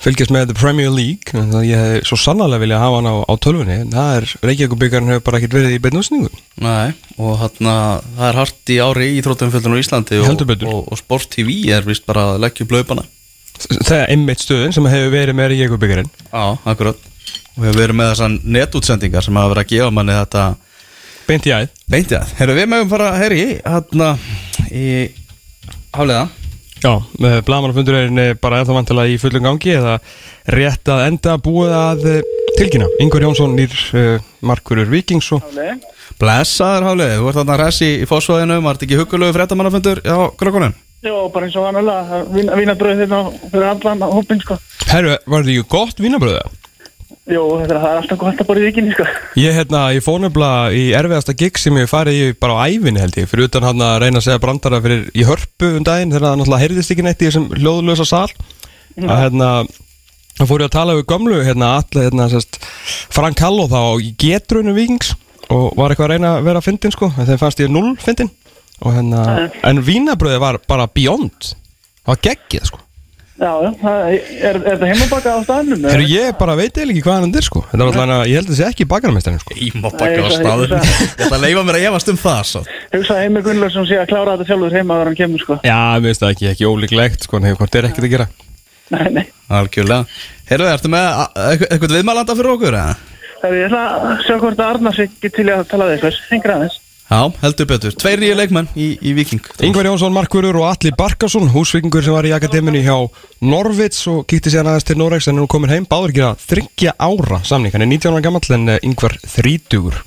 [SPEAKER 2] fylgjast með The Premier League en það ég hef svo sannarlega vilja hafa hann á, á tölvunni. En það er Reykjavíkubyggjarinn hefur bara ekkert verið í beinu útsendingu.
[SPEAKER 1] Nei Og þarna, það er hart í ári í Þróttumfjöldun á Íslandi og, og, og Sport TV er vist bara að leggja upp laupana
[SPEAKER 2] Það er einmitt stöðin sem hefur verið með Reykjavíkubyggjarinn
[SPEAKER 1] Já, akkurat. Og hefur verið með þessar netútsendingar sem hafa verið að gefa manni þetta
[SPEAKER 2] Beint í æð.
[SPEAKER 1] Beint í það Herru, við mögum fara, herri, hérna í hafliða
[SPEAKER 2] Já, með blamanafundurinn bara er það vantilega í fullum gangi eða rétt að enda búið að eh, tilkynna Ingvar Jónsson nýr uh, markurur Víkings og
[SPEAKER 1] Blessaður hafliði, þú ert þarna resi í fósfæðinu Var þetta ekki hugulegu fréttamannafundur á krökkunum?
[SPEAKER 3] Já, bara eins og vanlega, vínabröð hérna fyrir allan hópin, sko.
[SPEAKER 2] Herru, var þetta ekki gott vínabröða?
[SPEAKER 3] Jú, þetta er, alltaf gott að borða í vikinni, sko.
[SPEAKER 2] Ég, hérna, ég fór nefnilega í erfiðasta gig sem ég farið í bara á ævinni held ég. Fyrir utan hann að reyna að segja brandara fyrir í hörpu um daginn þegar það náttúrulega heyrðist ekki neitt í þessum hljóðlösa sal. Að hérna þá fór ég að tala við gömlu hérna allir hérna sérst Frank Halló þá í getrunum vikings og var eitthvað að reyna að vera fyndin sko. En þeim fannst ég null fyndin og hérna en vínabröði var bara beyond. Það var geggið sko
[SPEAKER 3] Já, það er, er þetta heimabaka á staðnum?
[SPEAKER 2] Herru ég bara veit eiginlega ekki hvað hann er sko þetta var alltaf ég held að það sé ekki bakarmestarinn sko
[SPEAKER 1] bakka á
[SPEAKER 3] ég- ég-
[SPEAKER 1] Ég ætla að leifa mér að efast um það svo.
[SPEAKER 3] Hugsa að Heimir Gunnlaugsson sé að klára þetta sjálfur heima þegar hann kemur, sko.
[SPEAKER 2] Já, mér finnst það ekki, ekki ólíklegt sko, en hefur hvort er ekkert að gera
[SPEAKER 3] Nei, nei.
[SPEAKER 1] Algjörlega Herru, ertu með eitthvað viðmælanda fyrir okkur? eða?
[SPEAKER 3] Er ég ætla að sjá hvort að Arnar sé ekki til að tala
[SPEAKER 1] Já, heldur betur. Tveir nýju leikmenn í, í Viking
[SPEAKER 2] Ingvar Jónsson, Markvörur og Alli Barkarsson húsvikingur sem var í akademinu hjá Norvits og kíkti síðan aðeins til Noregs en er nú komin heim, báður ekki að þryggja ára samning, hann er 19 ára gammal en eh, Ingvar þrítugur.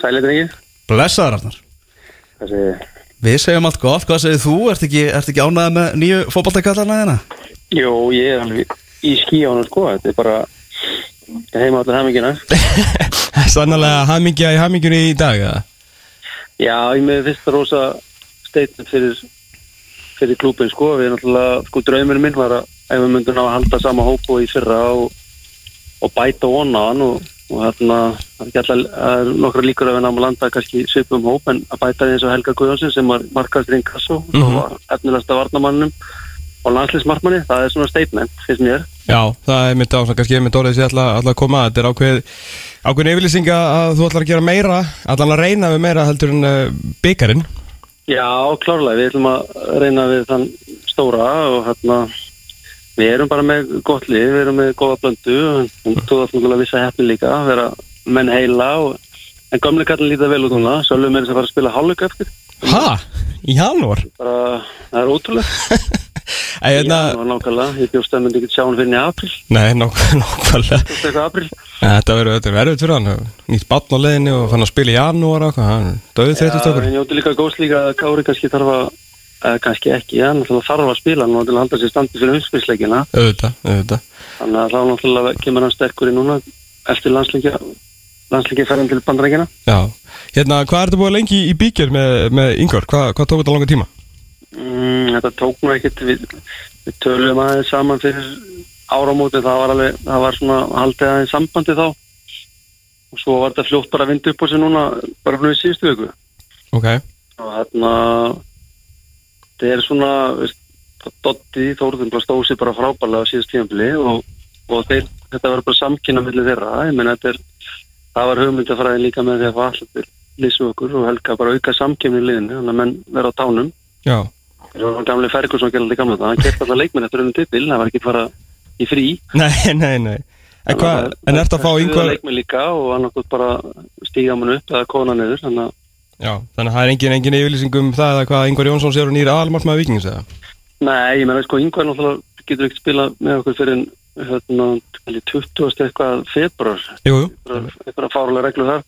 [SPEAKER 4] Sælir drengir.
[SPEAKER 1] Blessaður Arnar.
[SPEAKER 4] Þessi,
[SPEAKER 1] Við segjum allt gott, hvað segir þú? Ert ekki, ert ekki ánæðið með nýju fótballtakallarna þína?
[SPEAKER 4] Jú, ég er alveg í skíjónu sko. Þetta er bara heima allir hamingina
[SPEAKER 2] Sannlega hamingja í hamingjunni í dag eða?
[SPEAKER 4] Já, ég með fyrsta rosa statement fyrir fyrir klúpin sko Við náttúrulega, sko draumurinn minn var að ef við myndum að halda sama hóp og í fyrra og, og bæta vona á hann og, og þarna það er er nokkra líkur að við náum að landa kannski svipum hóp en að bæta því eins og Helga Guðjónsson sem var markast reyng kasso
[SPEAKER 2] Mhm.
[SPEAKER 4] og var efnilegsta varnamannum og landslýsmartmanni, það er svona statement finnst mér.
[SPEAKER 2] Já, það er mitt á, kannski er mitt orðið sér alltaf að koma, þetta er ákveð ákveðin yfirlýsing að þú ætlar að gera meira allan að reyna við meira heldur en uh, byggarinn
[SPEAKER 4] Já, klárlega, við ætlum að reyna við þann stóra og hérna við erum bara með gott lið, við erum með góða blöndu og þú náttúrulega að vissa hefni líka að vera menn heila og, en gamle kallin líta vel út núna sjálfum er þess að fara að spila hálfleik eftir
[SPEAKER 2] Ha? Í janúar?
[SPEAKER 4] bara, það er ótrúlega Já,
[SPEAKER 2] hérna,
[SPEAKER 4] það var nákvæmlega, ég bjóst að myndi ekki sjá hann fyrir í april,
[SPEAKER 2] nei,
[SPEAKER 4] april
[SPEAKER 2] Þetta verður er verður fyrir hann. Nýtt batn á leiðinni og fann að spila í janúar
[SPEAKER 4] Já,
[SPEAKER 2] þreytist okkur
[SPEAKER 4] en ég ótti líka góðs líka að Kári kannski þarf að kannski ekki, já, náttúrulega þarf að spila. Og til að halda sér standi fyrir umspilsleikina. Þannig að þá náttúrulega kemur hann sterkur í núna eftir landsleikja landsleikja ferðan til bandrækina.
[SPEAKER 2] Já, hérna, hvað er þetta búið lengi í bíkjör með, með Ingvar? Hvað, hvað tók þetta langa tíma?
[SPEAKER 4] Mm, þetta tók nú ekkert, við, við töluðum aðeins saman fyrir áramóti, það var alveg, það var svona haldið aðeins sambandi þá og svo var þetta fljótt bara að vinda upp á sig núna bara fyrir síðustu viku
[SPEAKER 2] Ok,
[SPEAKER 4] og hérna þetta er svona, veist, Dotti Þórðun sér bara frábælega á síðust tíðanbili og, og þeir, þetta var bara samkynna millir þeirra, ég menn þetta er það var hugmyndafræðin líka með því að fá allir til lýsu okkur og helga bara auka samkynni í liðinu, þannig að menn vera á tánum
[SPEAKER 2] já,
[SPEAKER 4] Það var gamli Ferguson gerði gamla það, hann gert alltaf leikmenn eftir unnum titil, það var ekki fara í frí.
[SPEAKER 2] nei, nei, nei En, hvað, en ert að fá
[SPEAKER 4] Það
[SPEAKER 2] Ingvar
[SPEAKER 4] leikmenn líka og hann okkur bara stíga mann upp eða kona niður, þannig að
[SPEAKER 2] Já, þannig að það er engin, engin yfirlýsing um það eða hvað Ingvar Jónsson sér og nýra aðalmarkmaður vikings eða?
[SPEAKER 4] Nei, ég meina sko Ingvar náttúrulega getur ekki spila með okkur fyrir hérna, held ég, 20. eitthvað februar eitthvað fárulega reglur þar.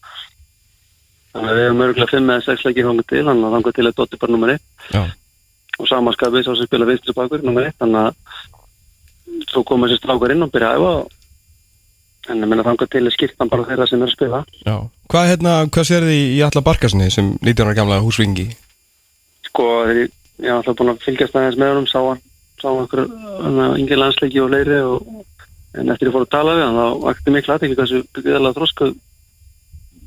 [SPEAKER 4] Þannig að við hefum örgulega 5 eða 6 leikir þangað til þannig að þangað til er Dotti bara nummer 1
[SPEAKER 2] Já,
[SPEAKER 4] og samanskapið sá sem spila vinstri bakur nummer 1 þannig að svo koma þessi strákar inn og byrja að æfa og- en ég meina þangað til er skiptan bara þeirra sem er að spila.
[SPEAKER 2] Já. Hvað, hérna, hvað sér þið í Alla Barkarssoni sem 19 ára gamla húsvingi?
[SPEAKER 4] sko ég, var alltaf búin að fylgjast aðeins með honum sá hann, sá hann okkur yngi landsleiki og fleiri og en eftir ég fór að tala við hann þá vakti miklu aðtekki hversu byggðalega þroskað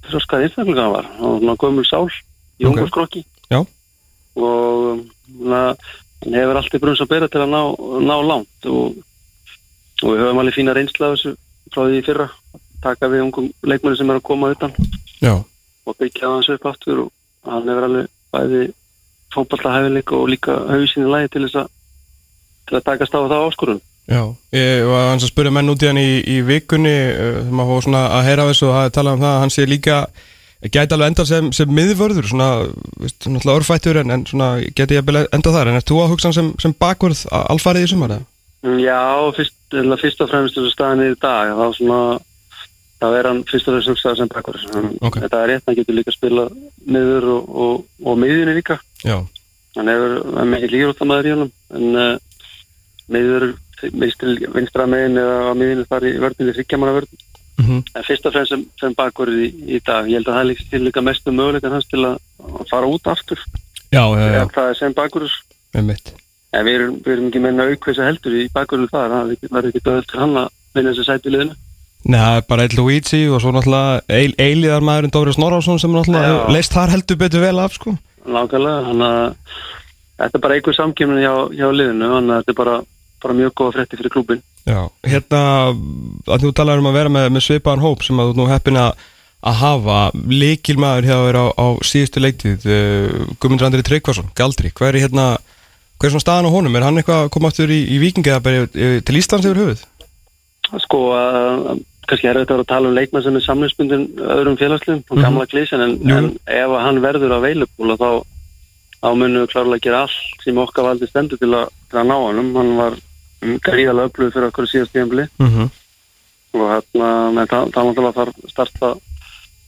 [SPEAKER 4] þroskað einstaklega hann var hann var svona gömul sál í
[SPEAKER 2] Ok.
[SPEAKER 4] okay. ungarskrokki
[SPEAKER 2] Já.
[SPEAKER 4] og hann hefur alltaf brunns að bera til að ná, ná langt og, og við höfum alveg fína reynsla þessu frá því fyrra taka við ungum leikmenni sem er að koma utan
[SPEAKER 2] Já,
[SPEAKER 4] og byggja hans upp aftur og hann hefur alveg bæði fótballahæfileik og líka hausin í lagi til þess að til að takast á það áskorun
[SPEAKER 2] já. Ég var hans að spyrja menn út í hann í, í vikunni uh, þegar maður fór svona að heyra af þessu og hafi talað um það að hann sé líka gæti alveg enda sem, sem miðvörður svona, veist, náttúrulega örfættur en, en svona geti ég enda þar en er þú að hugsa hann sem, sem bakvörð alfarið í sumar eða?
[SPEAKER 4] Já, fyrst, fyrst og fremst þessu staðan í dag þá svona þá er hann fyrst og fremst hugsaður sem bakkur
[SPEAKER 2] Ok.
[SPEAKER 4] þetta er rétt, hann getur líka að spila miður og, og, og miðjunni líka
[SPEAKER 2] Já,
[SPEAKER 4] hann hann er mikið lífróttamæður í honum en uh, miður vinstri, vinstra megin eða á miðjunni þar í vörðinni þryggjamanna vörðin
[SPEAKER 2] mm
[SPEAKER 4] en fyrst og fremst sem, sem bakverð í, í dag. Ég held að það er líka líka mestu möguleikar hans til að að fara út aftur.
[SPEAKER 2] Já, já, já,
[SPEAKER 4] það er sem bakverður en við erum, við erum ekki meina aukveisa heldur í bakverðu þar. Það er verður ekki döðt til hann að vinna þessi sæti liðinu.
[SPEAKER 2] Nei, það er bara Luigi og svo náttúrulega eil, eiliðar maðurinn Dóri Snorrásson sem náttúrulega leist þar heldur betur vel af sko.
[SPEAKER 4] Nákvæmlega hann að þetta er bara einhver samkjöfnin hjá, hjá liðinu þannig að þetta er bara, bara mjög góða frétti fyrir klúbin
[SPEAKER 2] Já, hérna að þú talar um að vera með, með svipaðan hóp sem að þú nú heppin að að hafa líkilmaður hjá þér á, á síðustu leiktið uh, Guðmundur Andri Tryggvason, Galdri hvað er hérna, hvað er svona staðan á honum er hann eitthvað að koma aftur í, í vikingi til Íslands yfir höfuð?
[SPEAKER 4] sko að kannski er þetta að tala um leikmann sem er samlingsbundin öðrum félagsliðum og
[SPEAKER 2] Mhm.
[SPEAKER 4] gamla klísin en, en ef að hann verður að veilupúla þá, þá munum við klárlega gera allt sem okkar valdi stendur til að, til að ná hann hann var gríðalega upplöðu fyrir okkur síðast tíðanbili
[SPEAKER 2] Mm -hmm.
[SPEAKER 4] og hérna með það, það þarf starta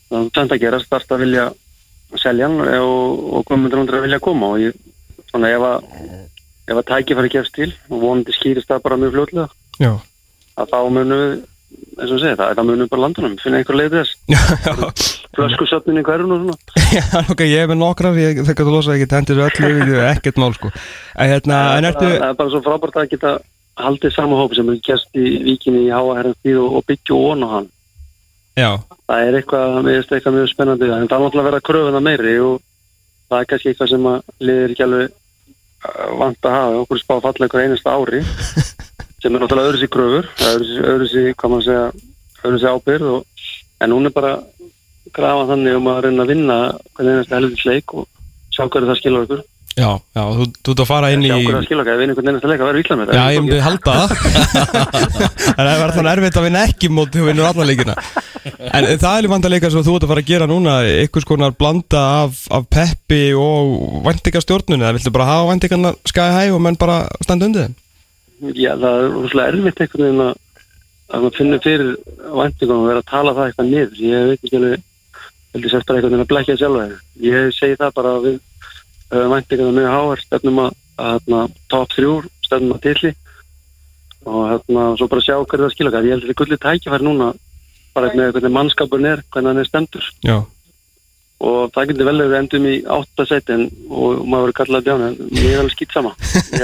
[SPEAKER 4] það er að gera, starta að vilja selja hann og, og komundur hundur að vilja koma. Og ég, svona ef að ef að tækifæri gefst til og vonandi skýrist það bara mjög fljótlega
[SPEAKER 2] Já,
[SPEAKER 4] að þá munum við eins og segja það, það munum bara landunum finna einhver leið þess, flöskusöfnin í hverjum og svona.
[SPEAKER 2] Já, ok, ég er með nokkrar, ég þekkar þú losa ekki tendir öllu, ég er ekkert mál sko. En, hérna, en ertu,
[SPEAKER 4] það er bara svo frábært að geta haldið sama hóp sem er gæst í víkinni í háaherrans tíð og, og byggja og vona hann.
[SPEAKER 2] Já,
[SPEAKER 4] það er eitthvað, eitthvað mjög spennandi. En það er náttúrulega að vera kröfuna meiri og það er kannski eitthvað sem að liðir ekki alveg uh, vant að hafa. Okkur spá falla ykkur einasta ári sem er náttúrulega öðru sér kröfur öðru sér, hvað maður segja öðru sér ábyrð og, en hún er bara grafa þannig um að reyna að vinna hvernig einasta helviti leik og sjá hverju það skilur okkur
[SPEAKER 2] já, já, þú, þú ert að fara inn í
[SPEAKER 4] skilur okkur, ef við vinnum hvernig einasta leik að vera íslam með
[SPEAKER 2] Já, ég myndi halda það En það er verið erfitt að vinna ekki mót þú vinnur alla leikina En það er vant að leika sem þú ert að fara að gera núna einhvers konar blanda af, af peppi og væntingastjórnun eða viltu bara hafa væntingarna skæði hæg og menn bara standa undir þeim?
[SPEAKER 4] Já, það er rosalega erfitt einhvern veginn að að finnur fyrir væntingum og vera að tala það eitthvað niður. Ég veit ekki alveg, heldur sérst bara einhvern veginn að blekja sjálfa höfum væntingum mjög háar, stefnum að, að hérna, top 3, stefnum að tilli og hérna, svo bara sjá hverju það skilja. Ég held að þetta er gullið tækifæri núna bara með hvernig mannskapurinn er, hvernig hann er stemtur
[SPEAKER 2] Já,
[SPEAKER 4] og það getur vel að við endum í 8 seti en, og maður verður kallað bjána en ég er alveg skýt sama.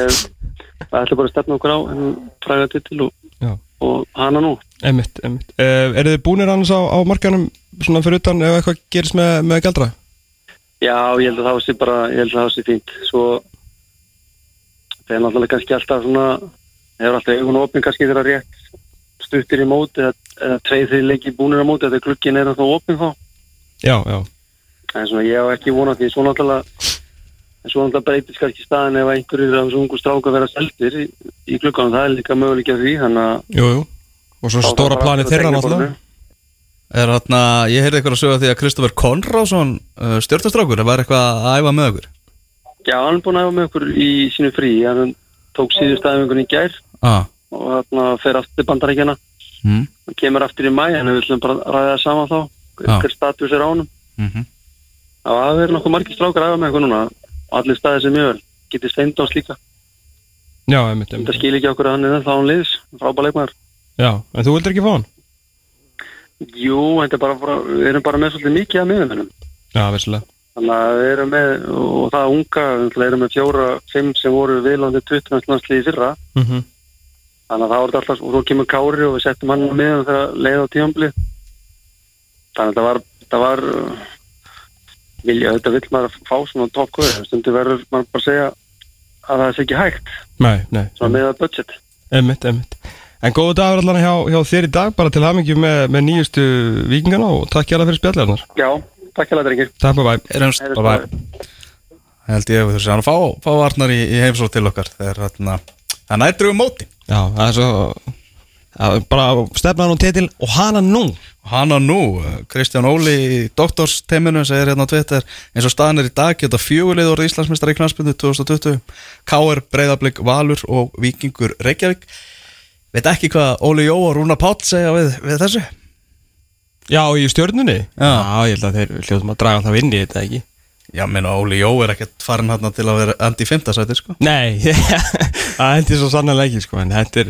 [SPEAKER 4] Ég ætla bara að stefna okkur á en fræga titil og,
[SPEAKER 2] já,
[SPEAKER 4] og hana nú.
[SPEAKER 2] Emmitt, emmitt uh, Er þið búnir annars á, á markanum svona fyrir utan ef eitthvað gerist með, með gældra?
[SPEAKER 4] Já, ég held að það sé bara ég held að það sé fínt. Svo það er náttúrulega kannski alltaf svona hefur alltaf eigun opin kannski þegar rétt stuttir í móti eða, eða tveið þeir leiki búnir á móti þegar glukkin er alltaf opin þá.
[SPEAKER 2] Já, já,
[SPEAKER 4] en svona ég hef ekki vonað því. Svo náttúrulega svo náttúrulega breytist kannski staðan ef einhverjir af þessu ungu stráka vera seldir í, í glukkanum, það er líka möguleika því þannig að
[SPEAKER 2] jú, jú. Og svo stóra planið
[SPEAKER 4] að
[SPEAKER 2] þeirra náttúrulega.
[SPEAKER 1] Er þarna, ég heyrði eitthvað að sögja því að Kristoffer Konrásson uh, stjórnastrákur, var eitthvað að æfa með okkur
[SPEAKER 4] Já, hann er búin að hafa með okkur í sínu frí. Hann tók síðust aðeingunni í gær
[SPEAKER 1] ah.
[SPEAKER 4] og þarna fer aftur til bandarækjana.
[SPEAKER 1] mm.
[SPEAKER 4] Hann kemur aftur í mæ, en við ætlum bara að ræða það saman þá. Hver status er á honum.
[SPEAKER 1] Mm
[SPEAKER 4] Það var verið nokkuð margir strákar að æfa með okkur núna. Og allir staðið sem mjög vel. Getið steindós líka.
[SPEAKER 2] Já, einmitt,
[SPEAKER 4] Þetta
[SPEAKER 2] einmitt
[SPEAKER 4] skil ekki okkur að hann er ennþá án liðs. Frábæð leikmaður.
[SPEAKER 2] Já, en þú vildir ekki fá hann?
[SPEAKER 4] Jú, þetta er bara, bara, við erum bara með svolítið mikið að miðumennum.
[SPEAKER 2] Já, vissulega
[SPEAKER 4] Þannig að við erum með, og það unga, við erum með fjóra, fimm sem voru viðlandi 20. landsliði fyrra.
[SPEAKER 2] mm -hmm.
[SPEAKER 4] Þannig að það voru alltaf, og svo kemur Kári og við settum hann á miðan þegar leið á tíðanblið. Þannig að það var, það var, uh, vilja, þetta vill maður fá svona toppkvöður. Stundu verður maður bara segja að það sé ekki hægt,
[SPEAKER 2] Nei, nei,
[SPEAKER 4] svona með að budget.
[SPEAKER 2] einmitt, einmitt En góðu dagur allan hjá, hjá þér í dag bara til hafmyggju með, með nýjustu vikingana og takk hjá það fyrir spjallarnar
[SPEAKER 4] Já, takk hjá það, drengir.
[SPEAKER 2] Takk bæ bæ
[SPEAKER 1] Erumst, bye
[SPEAKER 4] bara.
[SPEAKER 1] bye held ég að þessi hann fá, fá Arnar í, í heimsóð til okkar þegar þarna, það nættur um móti
[SPEAKER 2] Já, það er svo það er bara stefnaðan og titil og hana nú
[SPEAKER 1] og hana nú, Kristján Óli í doktorsteiminu segir hérna á Twitter eins og staðan er í dag geta fjögulið orðið Íslandsmeistar í knarspindu 2020 K.R. Breiðablík, Valur og Víkingur Reykjavík veit ekki hvað Óli Jó og Rúna Páll segja við, við þessu
[SPEAKER 2] Já, í stjörnunni?
[SPEAKER 1] Já.
[SPEAKER 2] ég held að þeir hljóðum að draga það inn í þetta ekki
[SPEAKER 1] Já, minna Óli Jó er ekkert farin hérna til að vera andi í fymtasæti sko
[SPEAKER 2] Nei, það hendi svo sannlega ekki sko, en þetta er,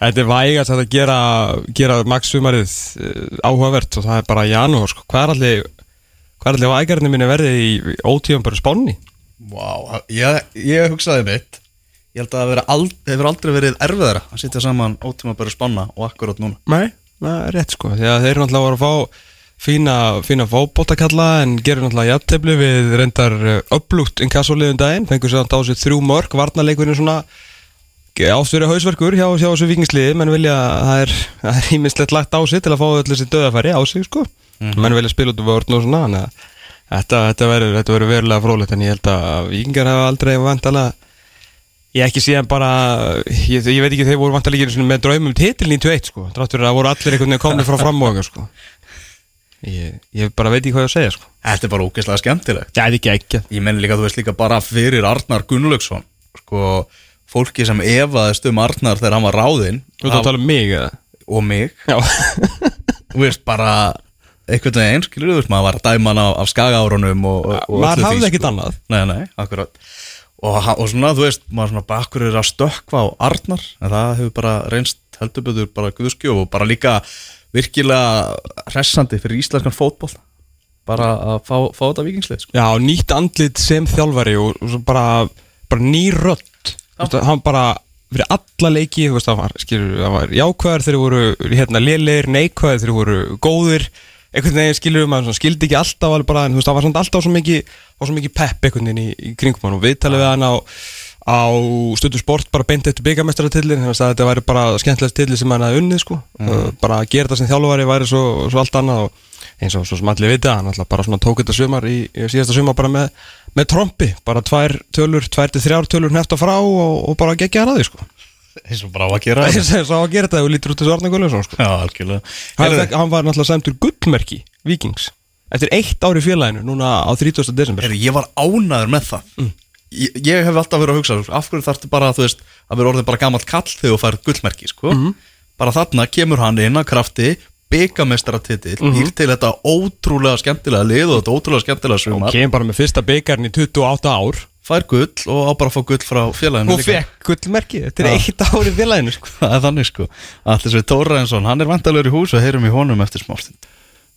[SPEAKER 2] þetta er vægast að gera, gera max-sumarið uh, áhugavert og það er bara janúar sko. Hvað er allir, hvað er allir vægarnir minni verðið í ótíðan bara spánni?
[SPEAKER 1] Vá, ég, ég hugsaði mitt Ég held að það ald, hefur aldrei verið erfiðara að sitja saman ótíma bara spanna og akkurat núna.
[SPEAKER 2] Nei, það er rétt sko, því að þeir eru náttúrulega voru að fá fína, fína fótbóttakalla en gerir náttúrulega jafntefli við reyndar upplugt inkassoliðum daginn, fengur sér á sig þrjú mörg, varnarleikurinn svona ástverið hausverkur hjá, hjá þessu vikingsliði, menn vilja það er, það er ímislegt lagt á sig til að fá öll þessi döðafæri á sig sko. Menn vilja spila út úr vörn og svona þannig að þetta, þetta verður verulega frólægt en ég held að vikingar hafa aldrei vantala ég ekki síðan bara ég, ég veit ekki þeir voru vantala ekki með draumum titil 91 sko, dráttur að það voru allir einhvern veginn komni frá framóðingar sko. Ég, ég bara veit ekki hvað ég að segja sko.
[SPEAKER 1] Þetta er bara ógeðslega skemmtilegt.
[SPEAKER 2] Já, er ekki ekki
[SPEAKER 1] Ég menn líka, þú veist líka bara fyrir Arnar Gunnlaugsson Sko, fólki sem efaðist um Arnar þegar hann var ráðinn
[SPEAKER 2] Þú ert að tala um mig eða?
[SPEAKER 1] og mig.
[SPEAKER 2] Já.
[SPEAKER 1] Þú veist, bara einhvern veginn, skilur þú veist, maður var að dæma hann af, af skagaárunum og, og, og Og, og svona, þú veist, maður svona bakkur er að stökkva á Arnar en það hefur bara reynst heldurböður bara guðskjöf og bara líka virkilega hressandi fyrir íslenskan fótboll bara að fá, fá þetta vikingslið sko.
[SPEAKER 2] Já, nýtt andlit sem þjálfari og, og bara, bara ný rödd. Þú veist, Hann bara fyrir alla leiki þú veist, það var, var jákvæðar þegar voru hérna lélegir, neikvæðar þegar voru góðir einhvern veginn skilur maður svona, skildi ekki alltaf alveg bara, en þú veist, það var svona alltaf svo mikið, svo mikið pepp einhvern veginn í, í kringum hann. Og viðtalið við hann á, á stundu sport bara beint eftir byggamestratillin þannig að þetta væri bara skemmtilegt tilli sem hann hafði unnið sko, uh, bara að gera þetta sem þjálfari væri svo, svo allt annað og eins og svo sem allir vita, hann alltaf bara svona tók þetta sumar í, í síðasta sumar bara með, með trompi, bara tvær tölur, tvær til þrjár tölur hneft að frá og, og bara gegja að því sko
[SPEAKER 1] eins og bara á að gera.
[SPEAKER 2] Það er svo að gera þetta og lítur út þessu Arna Gullarsson sko.
[SPEAKER 1] Já, algjörlega.
[SPEAKER 2] Hann, fekk, hann var náttúrulega sæmtur gullmerki Vikings eftir eitt ár í félaginu núna á 30. desember.
[SPEAKER 1] Heyrðu, ég var ánaður með það. Ég, ég hef alltaf verið að hugsa af hverju þarftu bara, þú veist, að vera orðin bara gamalt kall þegar þú færð gullmerki, sko? Bara þarna kemur hann inn að krafti byggamestaratitil, mm býr til þetta ótrúlega skemmtilega lið og þetta ótrúlega skemmtilega
[SPEAKER 2] og
[SPEAKER 1] sumar,
[SPEAKER 2] kem bara með fyrsta byggarinn í 28 ár
[SPEAKER 1] fær gull og á bara að fá gull frá félaginu
[SPEAKER 2] og fekk gullmerki eftir
[SPEAKER 1] Já.
[SPEAKER 2] eitt ár í félaginu sko.
[SPEAKER 1] það er þannig sko Allir svo Tóra Ensson, hann er vantalur í hús og heyrum í honum eftir smástund